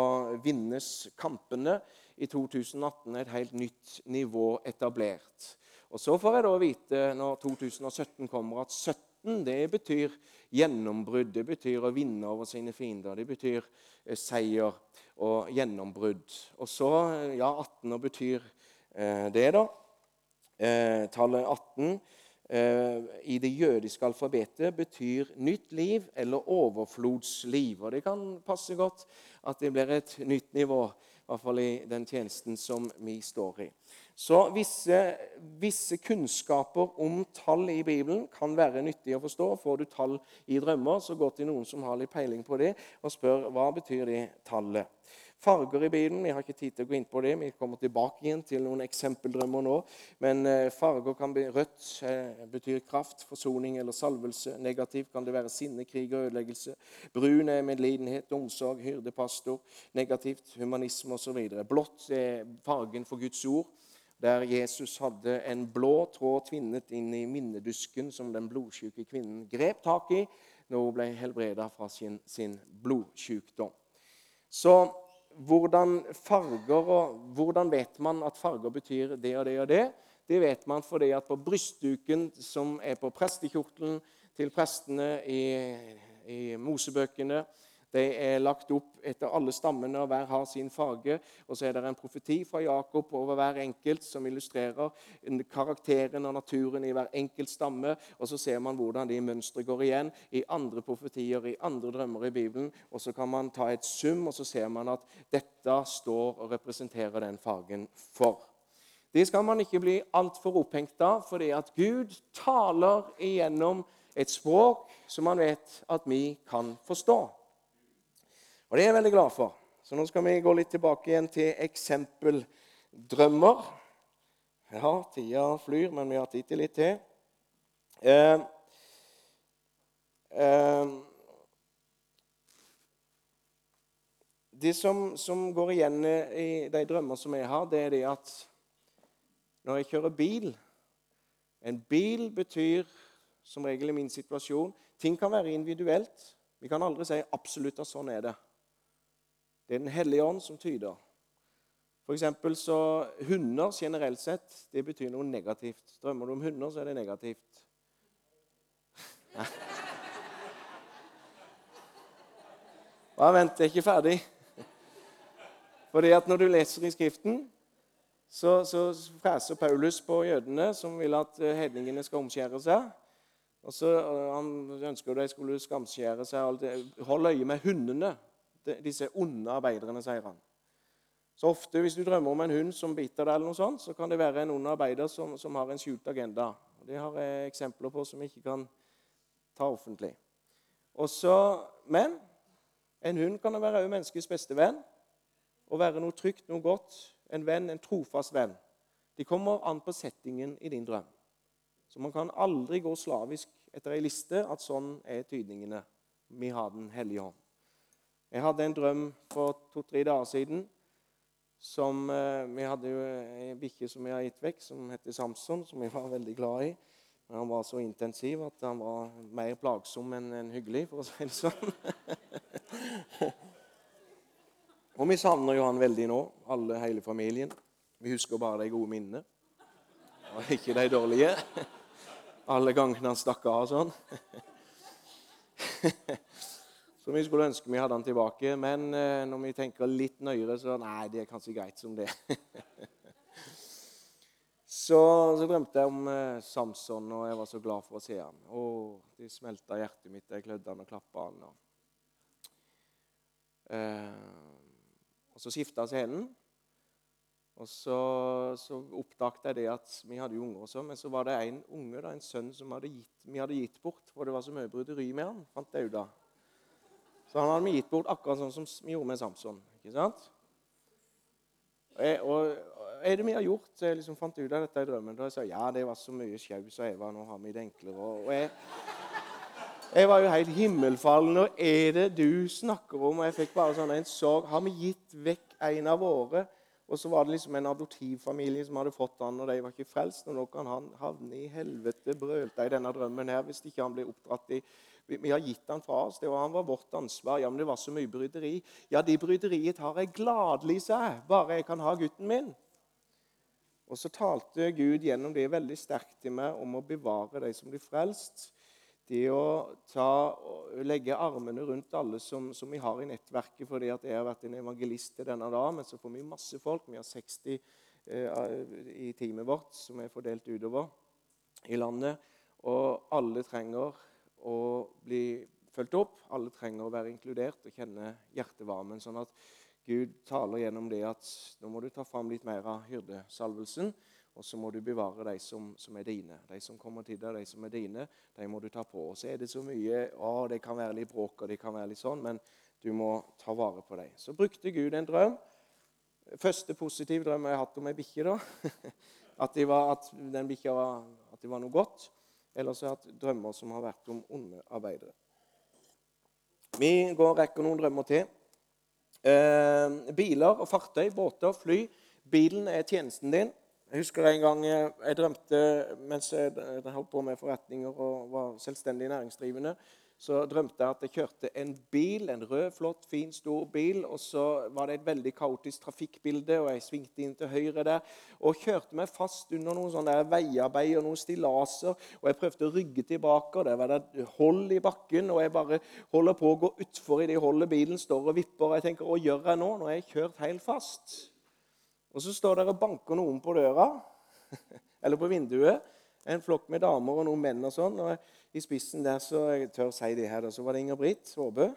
vinnes kampene i 2018 er et helt nytt nivå etablert. Og Så får jeg da vite når 2017 kommer, at 17 det betyr gjennombrudd. Det betyr å vinne over sine fiender. Det betyr eh, seier og gjennombrudd. Og så, eh, ja, 18 betyr eh, det, da. Eh, tallet 18 eh, i det jødiske alfabetet betyr nytt liv eller overflodsliv. Og det kan passe godt at det blir et nytt nivå i hvert fall i den tjenesten som vi står i. Så visse, visse, kunnskaper om tall i Bibelen kan være nyttig å forstå. Får du tall i drømmer, så gå til noen som har litt peiling på det, og spør hva betyr det tallet. Farger i Bibelen vi har ikke tid til å gå inn på det. Vi kommer tilbake igjen til noen eksempeldrømmer nå. Men eh, farger kan bli rødt eh, betyr kraft, forsoning eller salvelse. Negativt kan det være sinne, krig og ødeleggelse. Brun er medlidenhet, omsorg, hyrdepastor. Negativt humanisme osv. Blått er fargen for Guds ord der Jesus hadde en blå tråd tvinnet inn i minnedusken som den blodsjuke kvinnen grep tak i når hun ble helbreda fra sin, sin blodsjukdom. Så hvordan farger og Hvordan vet man at farger betyr det og det og det? Det vet man fordi at på brystduken som er på prestekjortelen til prestene i, i Mosebøkene, de er lagt opp etter alle stammene, og hver har sin farge. Og så er det en profeti fra Jakob over hver enkelt som illustrerer karakteren og naturen i hver enkelt stamme. Og så ser man hvordan de mønstre går igjen i andre profetier, i andre drømmer i Bibelen. Og så kan man ta et sum, og så ser man at dette står og representerer den fargen for. Det skal man ikke bli altfor opphengt av, fordi at Gud taler igjennom et språk som man vet at vi kan forstå. Og det er jeg veldig glad for. Så nå skal vi gå litt tilbake igjen til eksempeldrømmer. Ja, tida flyr, men vi har tid til litt til. Eh, eh, det som, som, går igjen i de drømmer som jeg har, det er det at når jeg kjører bil En bil betyr som regel i min situasjon Ting kan være individuelt. Vi kan aldri si absolutt at sånn er det. Det er Den hellige ånd som tyder. For eksempel så Hunder generelt sett det betyr noe negativt. Drømmer du om hunder, så er det negativt. Bare vent, jeg er ikke ferdig. Fordi at Når du leser i Skriften, så, så freser Paulus på jødene som vil at eh, hedningene skal omskjære seg. Og så eh, Han ønsker de skulle skamskjære seg. Hold øye med hundene, disse onde arbeiderne, sier han. Så ofte hvis du drømmer om en hund som biter deg, eller noe sånt, så kan det være en ond arbeider som, som har en skjult agenda. Det har jeg eksempler på som jeg ikke kan ta offentlig. Også, men en hund kan være menneskets beste venn og være noe trygt, noe godt. En venn, en trofast venn. De kommer an på settingen i din drøm. Så man kan aldri gå slavisk etter ei liste at sånn er tydningene. Vi har Den hellige hånd. Jeg hadde en drøm for to-tre dager siden. Som, eh, vi hadde jo ei bikkje som vi har gitt vekk, som heter Samson, som vi var veldig glad i. Men han var så intensiv at han var mer plagsom enn en hyggelig, for å si det sånn. Og vi savner jo han veldig nå, alle, hele familien. Vi husker bare de gode minnene, og ikke de dårlige. Alle gangene han stakk av og sånn. Så vi skulle ønske vi hadde han tilbake, men eh, når vi tenker litt nøyere, så nei, det er kanskje greit som det. Så, så, drømte jeg om eh, Samson, og jeg var så glad for å se han. Å, det smelta hjertet mitt. Jeg klødde han og klappa han. Og, eh, og så skifta scenen. Og så, så oppdaget jeg det at vi hadde jo unger også, men så var det en unge, da, en sønn, som hadde gitt, vi hadde gitt bort. For det var så mye bryderi med han, fant jeg ut av. Så han hadde vi gitt bort akkurat sånn som vi gjorde med Samson. ikke sant? Og, jeg, er det vi har gjort? Så jeg liksom fant ut av dette i drømmen. Da jeg sa ja, det var så mye sjau, sa Eva. Nå har vi det enklere. Og jeg, jeg var jo helt himmelfallen. Og er det du snakker om? Og jeg fikk bare sånn en sorg. Har vi gitt vekk en av våre? Og så var det liksom en adoptivfamilie som hadde fått han, og de var ikke frelst. Og nå kan han havne i helvete, brølte i denne drømmen her, hvis ikke han blir oppdratt i vi, vi har gitt han fra oss. Det var, han var vårt ansvar. Ja, men det var så mye bryderi. Ja, de bryderiet tar jeg gladelig, sa jeg, bare jeg kan ha gutten min. Og så talte Gud gjennom det veldig sterkt til meg om å bevare de som blir frelst det å ta, legge armene rundt alle som, som, vi har i nettverket. fordi at Jeg har vært en evangelist til denne dag, men så får vi masse folk. Vi har 60 eh, i teamet vårt som er fordelt utover i landet. Og alle trenger å bli fulgt opp. Alle trenger å være inkludert og kjenne hjertevarmen. Sånn at Gud taler gjennom det at nå må du ta fram litt mer av hyrdesalvelsen. Og så må du bevare de som, som, er dine. De som kommer til deg, de som er dine, de må du ta på. Og så er det så mye å, Det kan være litt bråk, og det kan være litt sånn, men du må ta vare på dem. Så brukte Gud en drøm. Første positiv drøm jeg har hatt om ei bikkje. At, de var, at den bikkja var, var noe godt. Ellers har jeg hatt drømmer som har vært om onde arbeidere. Vi går og rekker noen drømmer til. Eh, biler og fartøy, båter, fly. Bilen er tjenesten din. Jeg husker en gang jeg drømte mens jeg holdt på med forretninger og var selvstendig næringsdrivende. Så drømte jeg at jeg kjørte en bil, en rød, flott, fin, stor bil. Og så var det et veldig kaotisk trafikkbilde, og jeg svingte inn til høyre der. Og kjørte meg fast under noen sånne veiarbeid og noen stillaser. Og jeg prøvde å rygge tilbake, og der var det hold i bakken. Og jeg bare holder på å gå utfor i det holdet bilen står og vipper. Og jeg tenker, hva gjør jeg nå? Nå er jeg kjørt helt fast. Og så står der og banker noen på døra, eller på vinduet. En flokk med damer og noen menn og sånn. Og i spissen der så jeg tør si det her, så var det Inger-Britt Håbø.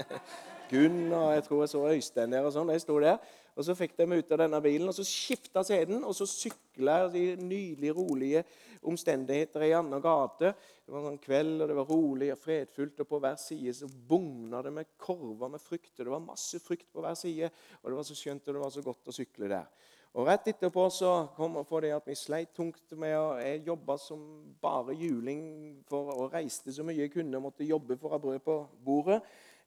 Gunn og jeg tror jeg så Øystein der og sånn. De sto der. Og Så fikk de meg ut av denne bilen, og så skifta seden, og så sykla jeg i nydelige, rolige omstendigheter i annen gate. Det var en kveld, og det var rolig og fredfullt, og på hver side så bugna det med korver med frukt. og Det var masse frukt på hver side, og det var så skjønt og det var så godt å sykle der. Og Rett etterpå så kom det for det at vi sleit tungt med å Jeg jobba som bare juling for, og reiste så mye jeg kunne og måtte jobbe for å ha brød på bordet.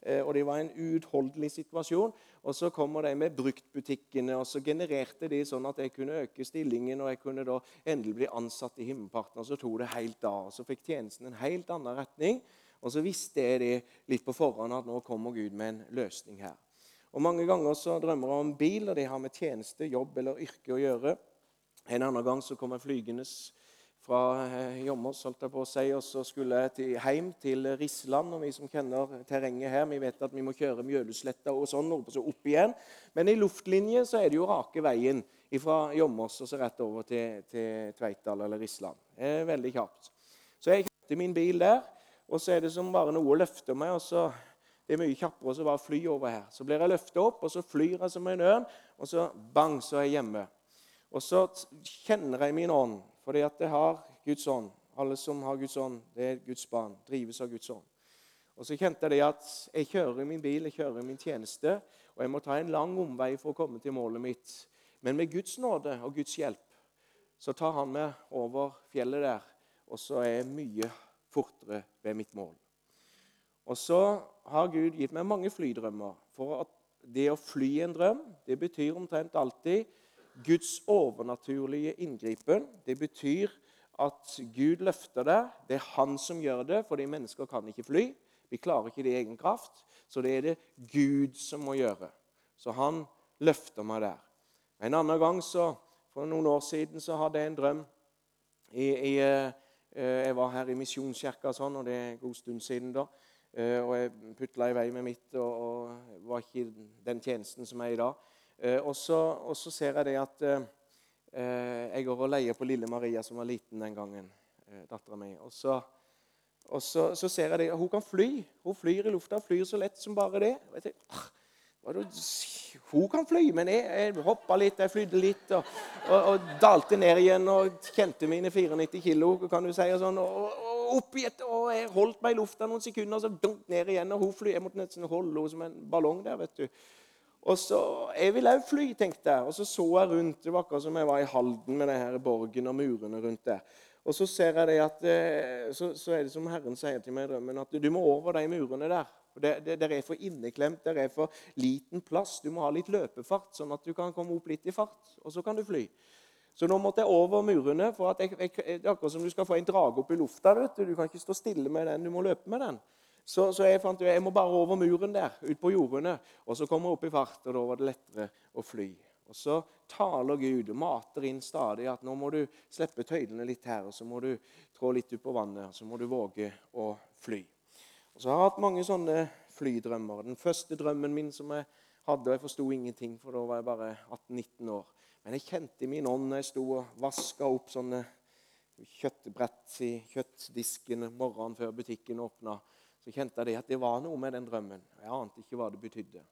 Eh, og det var en uutholdelig situasjon. Og så kommer de med bruktbutikkene, og så genererte de sånn at jeg kunne øke stillingen, og jeg kunne da endelig bli ansatt i Himmelparten. Og så tok det helt av. og Så fikk tjenesten en helt annen retning. Og så visste jeg det litt på forhånd at nå kommer Gud med en løsning her. Og Mange ganger så drømmer jeg om bil, og det har med tjeneste, jobb eller yrke å gjøre. En annen gang så kom jeg flygende fra eh, Jommers, holdt jeg på å si, og så skulle jeg til, hjem til Rissland. og Vi som kjenner terrenget her, vi vet at vi må kjøre Mjølusletta og sånn, og så opp igjen. Men i luftlinje så er det jo rake veien fra Jommers og så rett over til, til Tveitdal eller Rissland. Veldig kjapt. Så jeg kjøpte min bil der, og så er det som bare noe å løfte meg. og så det er mye kjappere å bare fly over her. Så blir jeg løfta opp, og så flyr jeg som en ørn, og så bang, så er jeg hjemme. Og så kjenner jeg min ånd fordi at jeg har Guds ånd. Alle som har Guds ånd, det er Guds barn. Drives av Guds ånd. Og så kjente jeg det at jeg kjører min bil, jeg kjører min tjeneste, og jeg må ta en lang omvei for å komme til målet mitt. Men med Guds nåde og Guds hjelp så tar han meg over fjellet der, og så er jeg mye fortere ved mitt mål. Og så har Gud gitt meg mange flydrømmer. For at det å fly en drøm, det betyr omtrent alltid Guds overnaturlige inngripen. Det betyr at Gud løfter det. Det er han som gjør det, fordi mennesker kan ikke fly. Vi klarer ikke det i egen kraft. Så det er det Gud som må gjøre. Så han løfter meg der. En annen gang, så, For noen år siden så hadde jeg en drøm. I, i, eh, jeg var her i Misjonskirka, sånn, og det er en god stund siden. da. Eh, og jeg putla i vei med mitt og, og var ikke den tjenesten som er i dag. Eh, og så, ser jeg det at eh, jeg går og leier på lille Maria, som var liten den gangen. Dattera mi. Og, så, og så, så, ser jeg det Hun kan fly. Hun flyr i lufta. Flyr så lett som bare det. Jeg tenker, hun kan fly, men jeg, jeg hoppa litt, jeg flydde litt og, og, og, dalte ned igjen og kjente mine 94 kilo. kan du si, og sånn, og, og opp i et, og Jeg holdt meg i lufta noen sekunder, og så dunk ned igjen. og hun fly, Jeg måtte nesten holde henne som en ballong der. vet du. Og så, Jeg vil òg fly, tenkte jeg. Og så så jeg rundt. Det var akkurat som jeg var i Halden med denne borgen og murene rundt der. Og så ser jeg det at, eh, så, så er det som Herren sier til meg i drømmen, at du må over de murene der. Det, det, det, er for inneklemt, det er for liten plass. Du må ha litt løpefart, sånn at du kan komme opp litt i fart. Og så kan du fly. Så nå måtte jeg over murene. for at jeg, jeg, Det er akkurat som du skal få en drage opp i lufta. vet Du Du kan ikke stå stille med den, du må løpe med den. Så, så, jeg fant ut jeg må bare over muren der, ut på jordene. Og så kommer jeg opp i fart, og da var det lettere å fly. Og så taler Gud og mater inn stadig at nå må du slippe tøylene litt her, og så må du trå litt ut på vannet, og så må du våge å fly. Og så har jeg hatt mange sånne flydrømmer. Den første drømmen min som jeg hadde, og jeg forsto ingenting, for da var jeg bare 18-19 år. Men jeg kjente i min ånd når jeg sto og vaska opp sånne kjøttbrett i kjøttdisken morgenen før butikken åpna så kjente jeg at det var noe med den drømmen. Jeg ante ikke hva det betydde.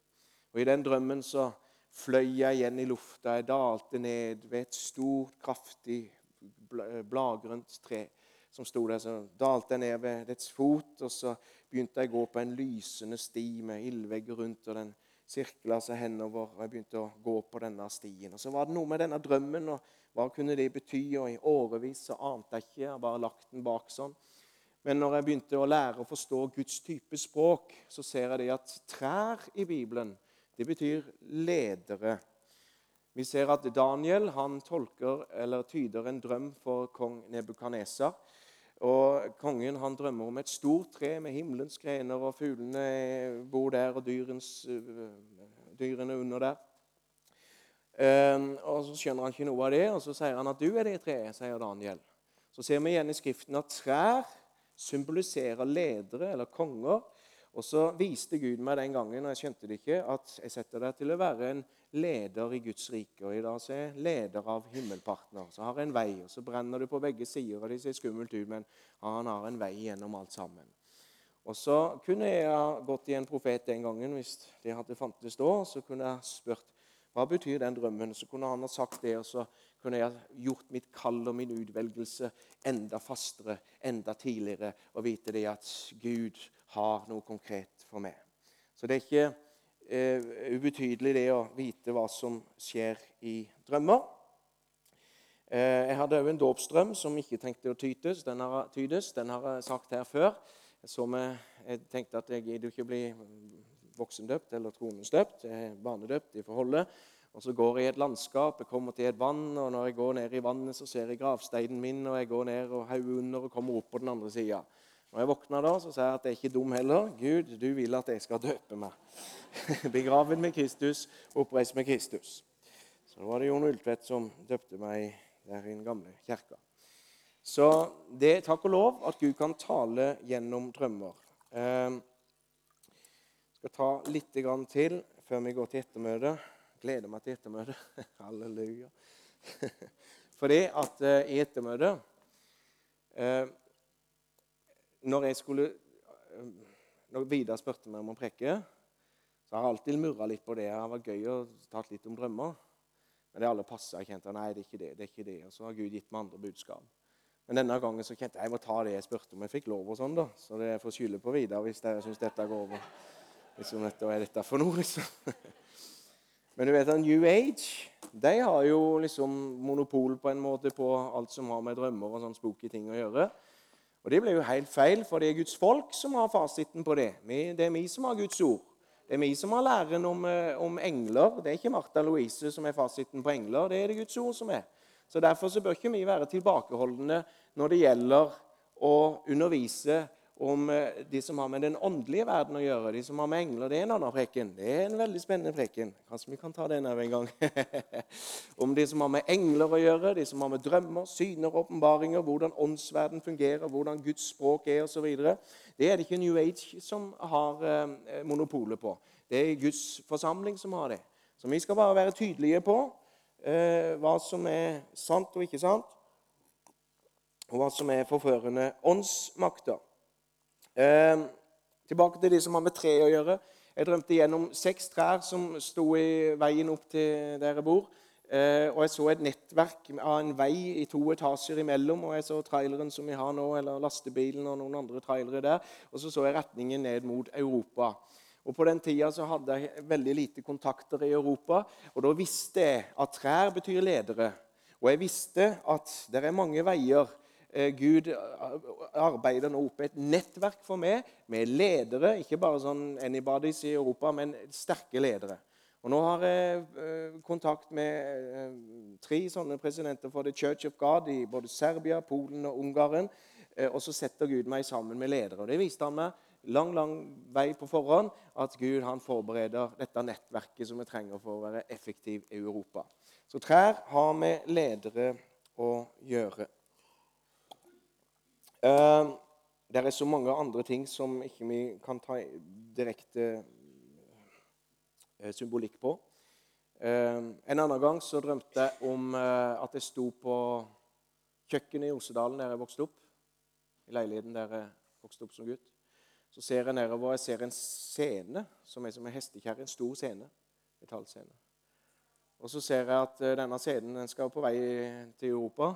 Og I den drømmen så fløy jeg igjen i lufta. Jeg dalte ned ved et stort, kraftig, bladgrønt tre som sto der. Så dalte jeg ned ved dets fot, og så begynte jeg å gå på en lysende sti med ildvegger rundt. og den sirkla seg henover, og jeg begynte å gå på denne stien. Og Så var det noe med denne drømmen, og hva kunne det bety? Og I årevis så ante jeg ikke. Jeg bare lagt den bak sånn. Men når jeg begynte å lære å forstå Guds type språk, så ser jeg det at trær i Bibelen det betyr ledere. Vi ser at Daniel han tolker eller tyder en drøm for kong Nebukadnesar. Og Kongen han drømmer om et stort tre med himmelens grener, og fuglene bor der, og dyrens, dyrene under der. Um, og Så skjønner han ikke noe av det, og så sier han at 'du er det treet', sier Daniel. Så ser vi igjen i Skriften at trær symboliserer ledere eller konger. Og så viste Gud meg den gangen og jeg skjønte det ikke, at jeg setter deg til å være en leder i Guds rike. Og i dag så er jeg leder av himmelpartner. Så har jeg en vei, og så brenner du på begge sider. og Det ser skummelt ut, men han har en vei gjennom alt sammen. Og så kunne jeg ha gått i en profet den gangen hvis det hadde fantes da. Så kunne jeg spurt Hva betyr den drømmen? Så kunne han ha sagt det, og så kunne jeg ha gjort mitt kall og min utvelgelse enda fastere, enda tidligere, og vite det at Gud har noe konkret for meg. Så det er ikke eh, ubetydelig det å vite hva som skjer i drømmer. Eh, jeg hadde òg en dåpsdrøm som ikke trengte å tydes. Den har, tydes. Den har jeg sagt her før. Så jeg tenkte at jeg gidder ikke bli voksendøpt eller tronestøpt. Jeg barnedøpt i forholdet. Og Så går jeg i et landskap, jeg kommer til et vann, og når jeg går ned i vannet, så ser jeg gravsteinen min, og jeg går ned og hauger under og kommer opp på den andre sida. Når jeg våkner da, så sier jeg at jeg er ikke dum heller. Gud, du vil at jeg skal døpe meg. Begraven med Kristus, oppreist med Kristus. Så da var det Jon Ultvedt som døpte meg der i den gamle kirka. Så det er takk og lov at Gud kan tale gjennom drømmer. Jeg skal ta litt til før vi går til ettermøtet. Gleder meg til ettermøtet. Halleluja. Fordi at uh, i ettermøtet uh, Når jeg skulle uh, Når Vidar spurte meg om å preke, så har jeg alltid murra litt på det. Det har vært gøy å ta litt om drømmer. Men det alle passa. Jeg kjente nei, det er ikke det. det er ikke det. Og så har Gud gitt meg andre budskap. Men denne gangen så kjente jeg jeg må ta det jeg spurte om jeg fikk lov. og sånn da. Så det får skylde på Vidar hvis dere syns dette går over. Liksom, hva er dette for noe, liksom? Men du vet at New Age de har jo liksom monopol på en måte på alt som har med drømmer og sånn spooky ting å gjøre. Og Det blir jo helt feil, for det er Guds folk som har fasiten på det. Det er vi som har Guds ord. Det er vi som har læren om, eh, om engler. Det er ikke Martha Louise som er fasiten på engler. Det er det Guds ord som er. Så Derfor så bør ikke vi være tilbakeholdne når det gjelder å undervise om eh, de som har med den åndelige verden å gjøre, de som har med engler. Det er en annen preken. Det er en veldig spennende preken. Kanskje vi kan ta den her en gang. om de som har med engler å gjøre, de som har med drømmer, syner, åpenbaringer, hvordan åndsverden fungerer, hvordan Guds språk er osv. Det er det ikke New Age som har eh, monopolet på. Det er Guds forsamling som har det. Så vi skal bare være tydelige på eh, hva som er sant og ikke sant, og hva som er forførende åndsmakter. Eh, tilbake til de som har med tre å gjøre. Jeg drømte gjennom seks trær som sto i veien opp til der jeg bor. Eh, og jeg så et nettverk av en vei i to etasjer imellom. Og jeg så traileren som vi har nå, eller lastebilen og noen andre trailere der. Og så så jeg retningen ned mot Europa. Og På den tida så hadde jeg veldig lite kontakter i Europa. Og da visste jeg at trær betyr ledere. Og jeg visste at det er mange veier Gud eh, arbeider nå opp et nettverk for meg med ledere. Ikke bare sånn anybody's i Europa, men sterke ledere. Og Nå har jeg eh, kontakt med tre sånne presidenter for The Church of God i både Serbia, Polen og Ungarn. Og så setter Gud meg sammen med ledere. Og Det viste han meg lang lang vei på forhånd at Gud han forbereder dette nettverket som vi trenger for å være effektiv i Europa. Så trær har med ledere å gjøre. Uh, det er så mange andre ting som ikke vi kan ta direkte uh, symbolikk på. Uh, en annen gang så drømte jeg om eh, at jeg sto på kjøkkenet i Osedalen der jeg vokste opp. I leiligheten der jeg vokste opp som gutt. Så ser jeg nedover jeg ser en scene som er som en hestekjerre. En stor scene. Metallscene. Og så ser jeg at denne scenen den skal på vei til Europa.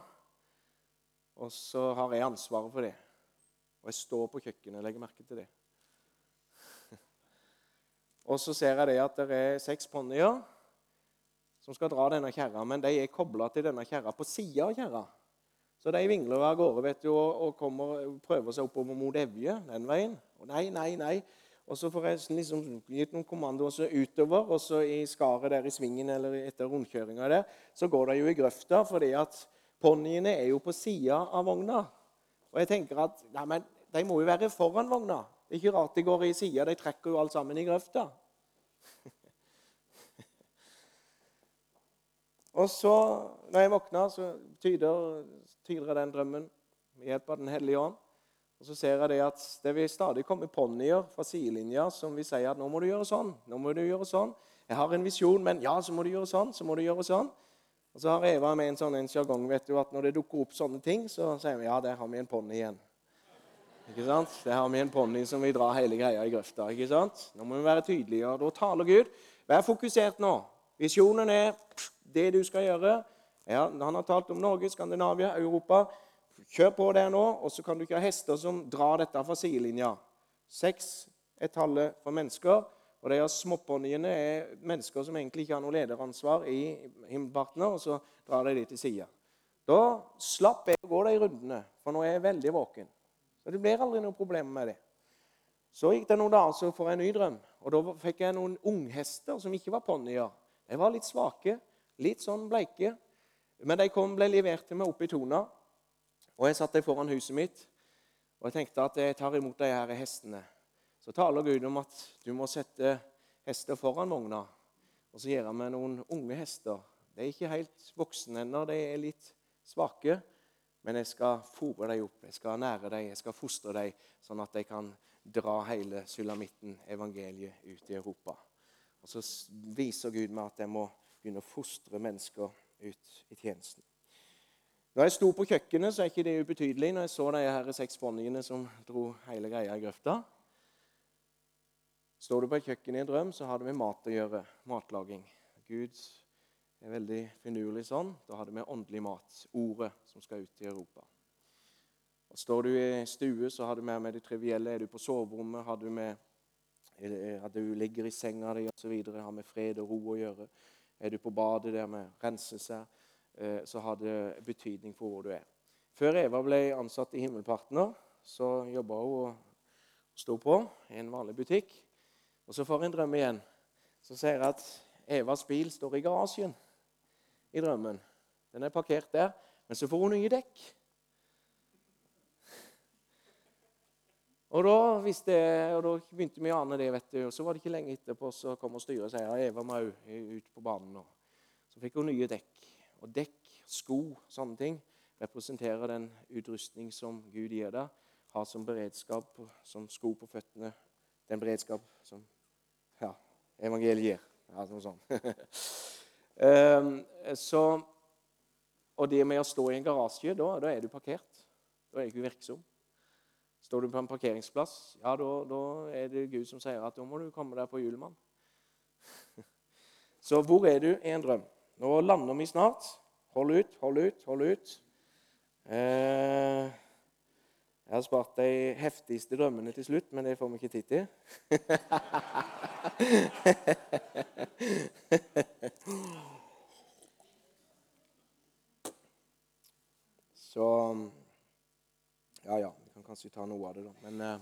Og så har jeg ansvaret for det. Og jeg står på kjøkkenet og legger merke til det. og så ser jeg det at det er seks ponnier som skal dra denne kjerra, men de er kobla til denne kjerra på sida av kjerra. Så de vingler av gårde vet du, og, kommer, prøver seg oppover mot Evje den veien. Og nei, nei, nei. Og så får jeg liksom gitt noen kommandoer utover, og så i skaret der i svingen eller etter rundkjøringa der, så går det jo i grøfta fordi at Ponniene er jo på sida av vogna. Og jeg tenker at nei, men, de må jo være foran vogna. Det er ikke rart de går i sida. De trekker jo alt sammen i grøfta. og så, når jeg våkner, så tyder, tyder jeg den drømmen med hjelp av Den hellige ånd. Og så ser jeg det at det vil stadig komme ponnier fra sidelinja som vil si at nå må du gjøre sånn. nå må du gjøre sånn. Jeg har en visjon, men ja, så må du gjøre sånn. så må du gjøre sånn. Og så har Eva med en sånn en jargong vet du, at når det dukker opp sånne ting, så sier vi ja, der har vi en ponni igjen. Ikke sant? Der har vi en ponni som vil dra hele greia i grøfta. ikke sant? Nå må vi være tydelige, og da taler Gud. Vær fokusert nå. Visjonen er det du skal gjøre. Ja, han har talt om Norge, Skandinavia, Europa. Kjør på der nå, og så kan du ikke ha hester som drar dette fra sidelinja. Seks er tallet for mennesker, og de småponniene er mennesker som egentlig ikke har noe lederansvar i himmelpartene, og så drar de de til sida. Da slapp jeg å gå de rundene, for nå er jeg veldig våken. Så det blir aldri noe problem med det. Så gikk det noen dager, så får jeg en ny drøm. Og Da fikk jeg noen unghester som ikke var ponnier. De var litt svake, litt sånn bleike. Men de kom, ble levert til meg oppe i Tona. Og jeg satt der foran huset mitt og jeg tenkte at jeg tar imot de her hestene. Så taler Gud om at du må sette hester foran vogna. Og så gjør han med noen unge hester. De er ikke helt voksne ennå, de er litt svake. Men jeg skal fòre dem opp, jeg skal nære dem, jeg skal fostre dem, sånn at de kan dra hele sulamitten, evangeliet, ut i Europa. Og Så viser Gud meg at jeg må begynne å fostre mennesker ut i tjenesten. Når jeg sto på kjøkkenet, så er ikke det ubetydelig når jeg så de her seks ponniene som dro hele greia i grøfta. Står du på kjøkken i en drøm, så har det med mat å gjøre. Matlaging. Gud er veldig finurlig sånn. Da har det med åndelig mat, ordet, som skal ut i Europa. Og Står du i stue, så har du mer med det trivielle. Er du på soverommet, har du med at du ligger i senga di osv. Har med fred og ro å gjøre. Er du på badet der med rense seg, Eh, så har det betydning for hvor du er. Før Eva ble ansatt i Himmelpartner, så jobba hun og sto på i en vanlig butikk. Og Så får jeg en drøm igjen. Så ser jeg at Evas bil står i garasjen i drømmen. Den er parkert der, men så får hun nye dekk. Og da, jeg, og da begynte vi å ane det. vet du, og Så var det ikke lenge etterpå så kom styret og sa at Eva må ut på banen. Og så fikk hun nye dekk. Og dekk, sko, sånne ting representerer den utrustning som Gud gir deg. Har som beredskap, som sko på føttene. Den beredskap som ja, evangeliet gir. Noe sånt. um, så, og det med å stå i en garasje, da, da er du parkert. Da er du ikke virksom. Står du på en parkeringsplass, ja, da, da, er det Gud som sier at da må du komme deg på julemann. Så hvor er du i en drøm? Nå lander vi snart. Hold ut, hold ut, hold ut. Eh, jeg har spart de heftigste drømmene til slutt, men det får vi ikke tid til. Så Ja, ja, vi kan kanskje ta noe av det, da. Men eh,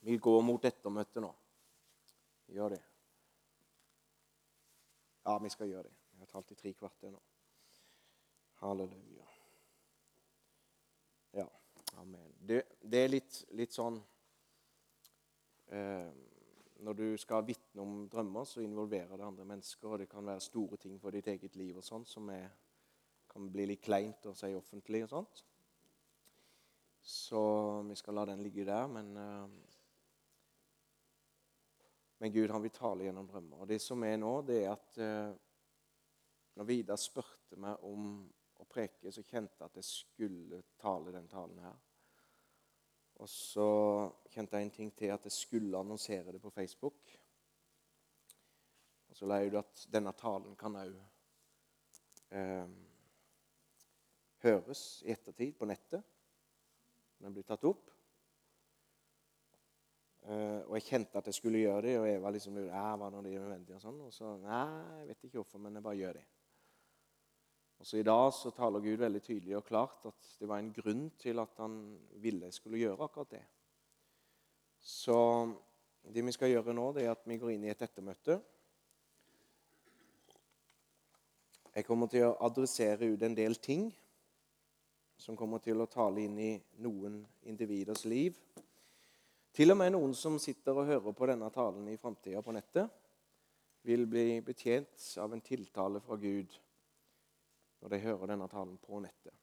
vi går mot ettermøtet nå. Vi gjør det. Ja, vi skal gjøre det. Vi har talt i tre kvarter nå. Halleluja. Amen. Det, det er litt, litt sånn eh, Når du skal vitne om drømmer, så involverer det andre mennesker. Og det kan være store ting for ditt eget liv og sånn som er, kan bli litt kleint å si offentlig. og sånt. Så vi skal la den ligge der. Men eh, men Gud han vil tale gjennom drømmer. Og Det som er nå, det er at eh, når Vidar spurte meg om preke, så kjente jeg at jeg skulle tale den talen her. Og så kjente jeg en ting til, at jeg skulle annonsere det på Facebook. Og så la jeg ut at denne talen kan òg eh, høres i ettertid på nettet. Den blir tatt opp. Uh, og jeg kjente at jeg skulle gjøre det, og Eva liksom ja, var det nødvendig og sånn. Og så Nei, jeg vet ikke hvorfor, men jeg bare gjør det. Og så I dag så taler Gud veldig tydelig og klart at det var en grunn til at han ville jeg skulle gjøre akkurat det. Så det vi skal gjøre nå, det er at vi går inn i et ettermøte. Jeg kommer til å adressere ut en del ting som kommer til å tale inn i noen individers liv. Til og med noen som sitter og hører på denne talen i framtida på nettet, vil bli betjent av en tiltale fra Gud når de hører denne talen på nettet.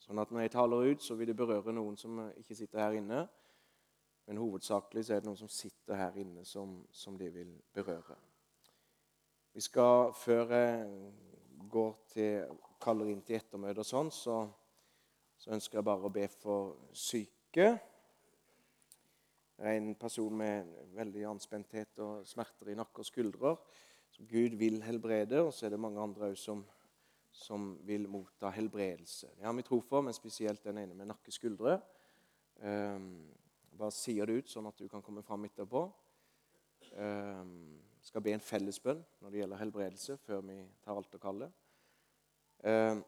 Sånn at når jeg taler ut, så vil det berøre noen som ikke sitter her inne. Men hovedsakelig så er det noen som sitter her inne, som, som de vil berøre. Vi skal, Før jeg går til, kaller inn til ettermøte og sånn, så, så ønsker jeg bare å be for syke. Det er en person med veldig anspenthet og smerter i nakke og skuldre som Gud vil helbrede, og så er det mange andre òg som, som, vil motta helbredelse. Det har vi tro for, men spesielt den ene med nakke-skuldre. Um, bare sier det ut, sånn at du kan komme fram etterpå. Um, skal be en fellesbønn når det gjelder helbredelse, før vi tar alterkallet. Um,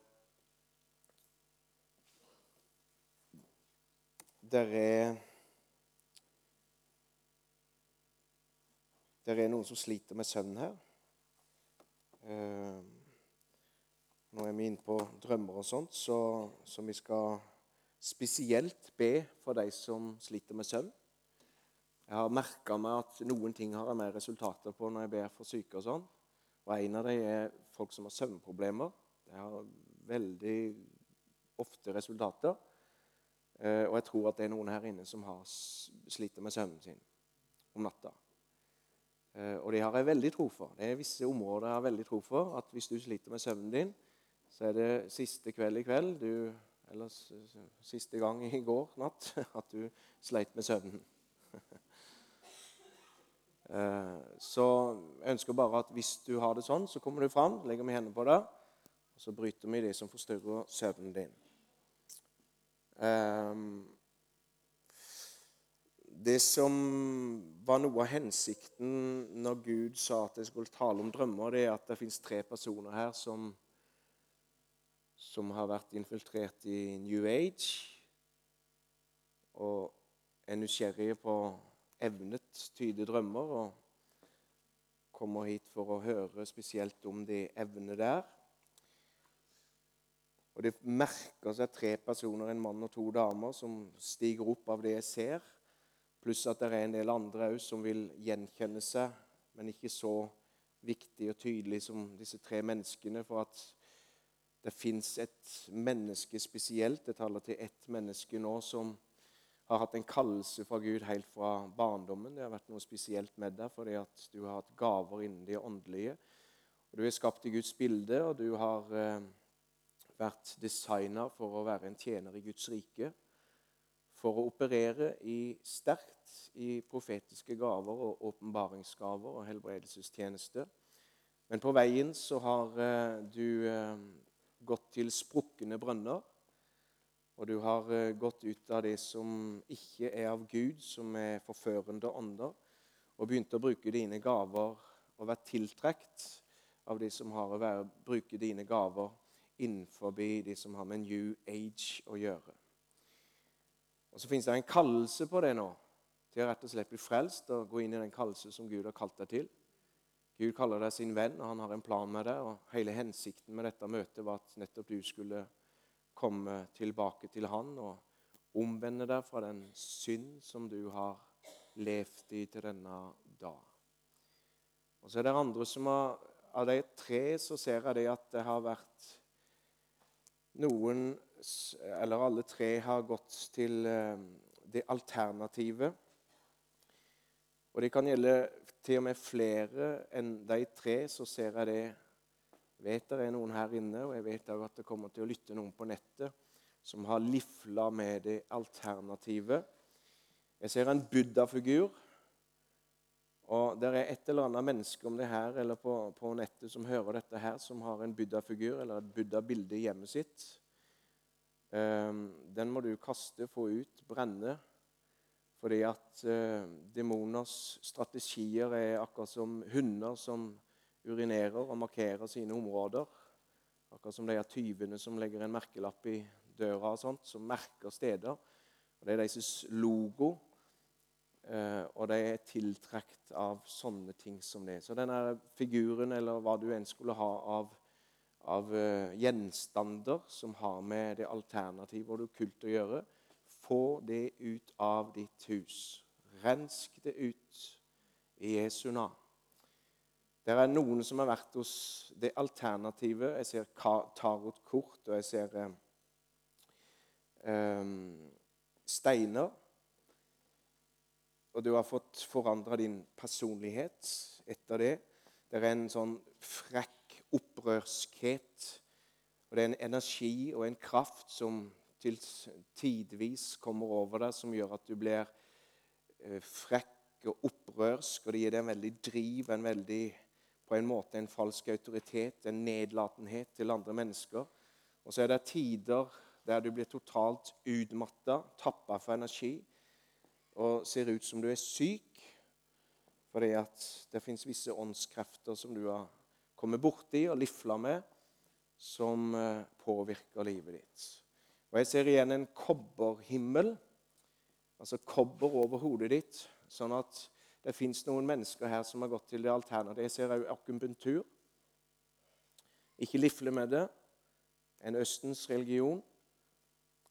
der er Det er noen som sliter med søvn her. Eh, nå er vi inne på drømmer og sånt, så, så, vi skal spesielt be for de som sliter med søvn. Jeg har merka meg at noen ting har jeg mer resultater på når jeg ber for syke. og sånn. Og En av dem er folk som har søvnproblemer. De har veldig ofte resultater. Eh, og jeg tror at det er noen her inne som har, sliter med søvnen sin om natta. Eh, og det har jeg veldig tro for. Det er visse områder jeg har veldig tro for. At hvis du sliter med søvnen din, så er det siste kveld i kveld du, Eller siste gang i går natt at du sleit med søvnen. Eh, så jeg ønsker bare at hvis du har det sånn, så kommer du fram, legger vi hendene på deg, og så bryter vi det som forstyrrer søvnen din. Um, det som var noe av hensikten når Gud sa at jeg skulle tale om drømmer, det er at det fins tre personer her som, som har vært infiltrert i New Age og er nysgjerrige på evnet tyde drømmer og kommer hit for å høre spesielt om de evnene der. Og Det merker seg tre personer, en mann og to damer, som stiger opp av det jeg ser Pluss at det er en del andre òg som vil gjenkjenne seg, men ikke så viktig og tydelig som disse tre menneskene. For at det fins et menneske spesielt, jeg taler til ett menneske nå, som har hatt en kallelse fra Gud helt fra barndommen. Det har vært noe spesielt med deg fordi at du har hatt gaver innen det åndelige. Du er skapt i Guds bilde, og du har eh, vært designa for å være en tjener i Guds rike for å operere i sterkt i profetiske gaver og åpenbaringsgaver og helbredelsestjeneste. Men på veien så har eh, du eh, gått til sprukne brønner. Og du har eh, gått ut av det som ikke er av Gud, som er forførende ånder, og begynt å bruke dine gaver og vært tiltrukket av de som har å være, bruke dine gaver innenfor de som har med New Age å gjøre. Og Så fins det en kallelse på det nå, til å rett og slett bli frelst og gå inn i den kallelse som Gud har kalt deg til. Gud kaller deg sin venn, og han har en plan med deg. og Hele hensikten med dette møtet var at nettopp du skulle komme tilbake til han og omvende deg fra den synd som du har levd i til denne dag. Og så er det andre som har Av de tre så ser jeg det at det har vært noen eller alle tre har gått til eh, det alternativet. Og det kan gjelde til og med flere enn de tre. Så ser jeg det vet det er noen her inne, og jeg vet også at det kommer til å lytte noen på nettet som har lifla med det alternativet. Jeg ser en buddha-figur. Og det er et eller annet menneske om det her eller på, på nettet som hører dette her, som har en buddha-figur eller et buddha-bilde i hjemmet sitt. Ehm, den må du kaste, få ut, brenne. Fordi at eh, demoners strategier er akkurat som hunder som urinerer og markerer sine områder. Akkurat som de er tyvene som legger en merkelapp i døra, og sånt, som merker steder. Og Det er deres logo, eh, og de er tiltrukket av sånne ting som det. Så denne figuren, eller hva du enn skulle ha av av uh, gjenstander som har med det alternative og det okkulte å gjøre. Få det ut av ditt hus. Rensk det ut i Jesu navn. Det er noen som har vært hos det alternativet. Jeg ser tarotkort, og jeg ser eh, steiner. Og du har fått forandra din personlighet etter det. Det er en sånn frekk opprørskhet. Og det er en energi og en kraft som til tidvis kommer over deg, som gjør at du blir eh, frekk og opprørsk. Og det gir deg en veldig driv, en veldig på en måte en falsk autoritet, en nedlatenhet til andre mennesker. Og så er det tider der du blir totalt utmatta, tappa for energi og ser ut som du er syk fordi at det fins visse åndskrefter som du har kommet borti og lifla med, som eh, påvirker livet ditt. Og Jeg ser igjen en kobberhimmel, altså kobber over hodet ditt, sånn at det fins noen mennesker her som har gått til det alternative. Jeg ser òg akupunktur. Ikke lifle med det. En Østens religion.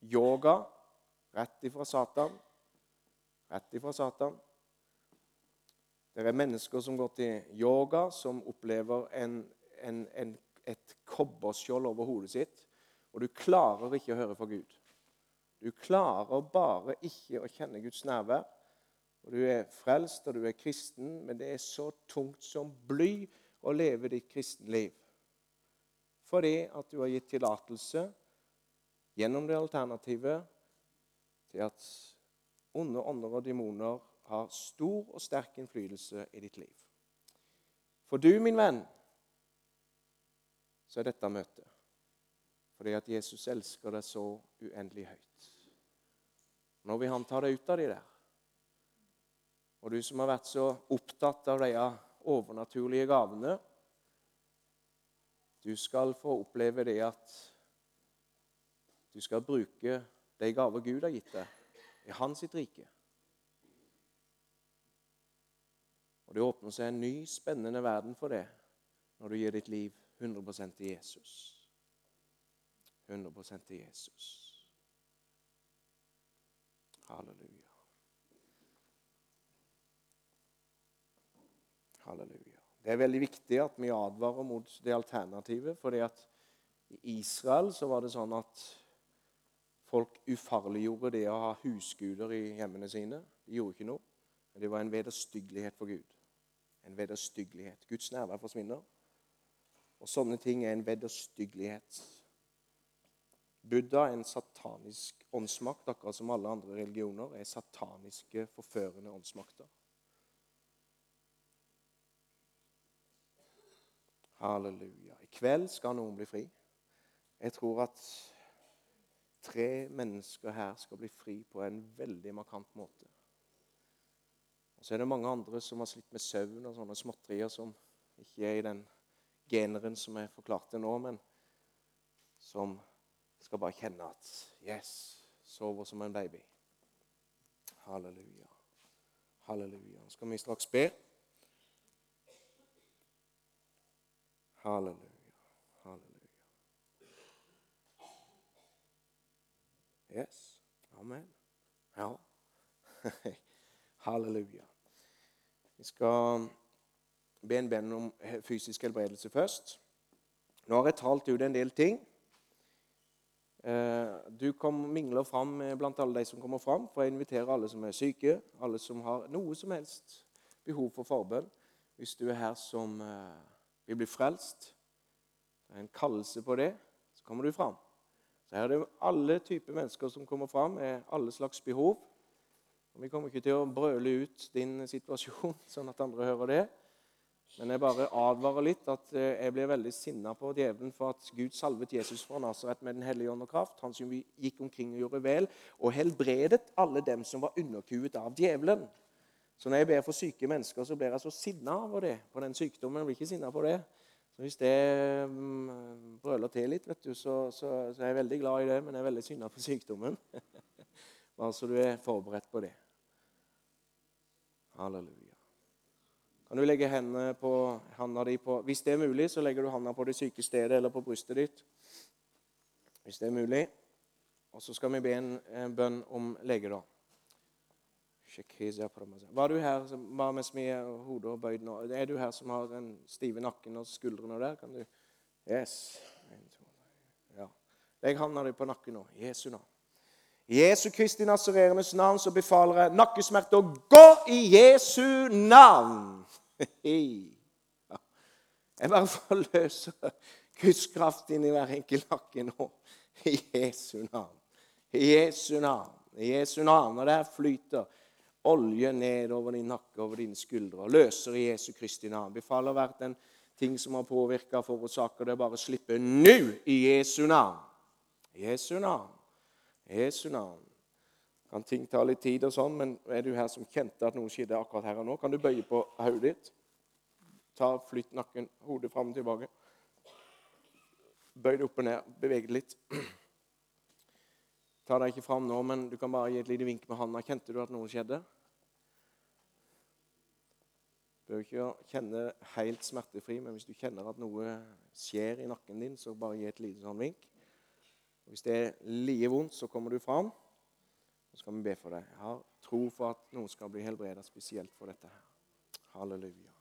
Yoga. Rett ifra Satan. Rett ifra Satan. Det er mennesker som går til yoga, som opplever en, en, en, et kobberskjold over hodet sitt. Og du klarer ikke å høre fra Gud. Du klarer bare ikke å kjenne Guds nærvær. Og Du er frelst og du er kristen, men det er så tungt som bly å leve ditt kristenliv. Fordi at du har gitt tillatelse gjennom det alternativet til at onde ånder og demoner har stor og sterk innflytelse i ditt liv. For du, min venn, så er dette møtet. Fordi at Jesus elsker deg så uendelig høyt. Nå vil han ta deg ut av de der. Og du som har vært så opptatt av de overnaturlige gavene Du skal få oppleve det at du skal bruke de gaver Gud har gitt deg, i Hans sitt rike. Og Det åpner seg en ny, spennende verden for det når du gir ditt liv 100% til Jesus. 100 til Jesus. Halleluja. Halleluja. Det er veldig viktig at vi advarer mot det alternativet. fordi at i Israel så var det sånn at folk ufarliggjorde det å ha husguder i hjemmene sine. De gjorde ikke noe. Men det var en vederstyggelighet for Gud. En vederstyggelighet. Guds nærvær forsvinner. Og sånne ting er en vederstyggelighet. Buddha er en satanisk åndsmakt, akkurat som alle andre religioner er sataniske, forførende åndsmakter. Halleluja. I kveld skal noen bli fri. Jeg tror at tre mennesker her skal bli fri på en veldig markant måte. Og Så er det mange andre som har slitt med søvn og sånne småtterier som ikke er i den generen som jeg forklarte nå, men som skal bare kjenne at Yes, sover som en baby. Halleluja. Halleluja. Nå skal vi straks be. Halleluja. Halleluja. Yes. Amen. Ja. Halleluja. Vi skal be en bønn om fysisk helbredelse først. Nå har jeg talt ut en del ting. Eh, du kom, mingler fram blant alle de som kommer fram, for jeg inviterer alle som er syke, alle som har noe som helst behov for forbønn. Hvis du er her som vil bli frelst. Det er en kallelse på det. Så kommer du fram. Så her er det alle typer mennesker som kommer fram med alle slags behov. Og Vi kommer ikke til å brøle ut din situasjon, sånn at andre hører det. Men jeg bare advarer litt at eh, jeg blir veldig sinna på djevelen for at Gud salvet Jesus fra Nasaret med Den hellige ånd og kraft. Han som gikk omkring og gjorde vel, og helbredet alle dem som var underkuet av djevelen. Så når jeg ber for syke mennesker, så blir jeg så sinna over det, på den sykdommen. Jeg blir ikke sinna på det. Så Hvis det um, brøler til litt, vet du, så, så, så, er jeg veldig glad i det, men jeg er veldig sinna på sykdommen. Bare så du er forberedt på det. Halleluja. Kan du legge hendene på handa di på Hvis det er mulig, så legger du handa på det syke stedet eller på brystet ditt. Hvis det er mulig. Og så skal vi be en, en bønn om lege, da. Var du her bare mens vi er hodet og bøyd nå? Er du her som har den stive nakken og skuldrene der? Kan du Yes. Ja. Legg handa di på nakken nå. Jesu navn. I Jesu Kristi nasererendes navn så befaler jeg nakkesmerter å gå i Jesu navn. Jeg bare forløser Guds kraft inn i hver enkelt nakke nå. I Jesu navn. I Jesu navn. I Jesu navn. Og der flyter olje ned over din nakke over dine skuldre og løser i Jesu Kristi navn. Befaler hvert en ting som har påvirka, forårsaker det, bare slippe nå i Jesu navn. Jesu navn. Jesu navn. Kan ting ta litt tid og sånn, men er du her som kjente at noe skjedde akkurat her og nå, kan du bøye på hodet ditt. Ta, Flytt nakken, hodet fram og tilbake. Bøy det opp og ned. Beveg det litt. Ta deg ikke fram nå, men du kan bare gi et lite vink med handa. Kjente du at noe skjedde? Du bør ikke kjenne helt smertefri, men hvis du kjenner at noe skjer i nakken din, så bare gi et lite sånn vink. Og hvis det er like vondt, så kommer du fram, så skal vi be for deg. Jeg har tro for at noen skal bli helbredet spesielt for dette her. Halleluja.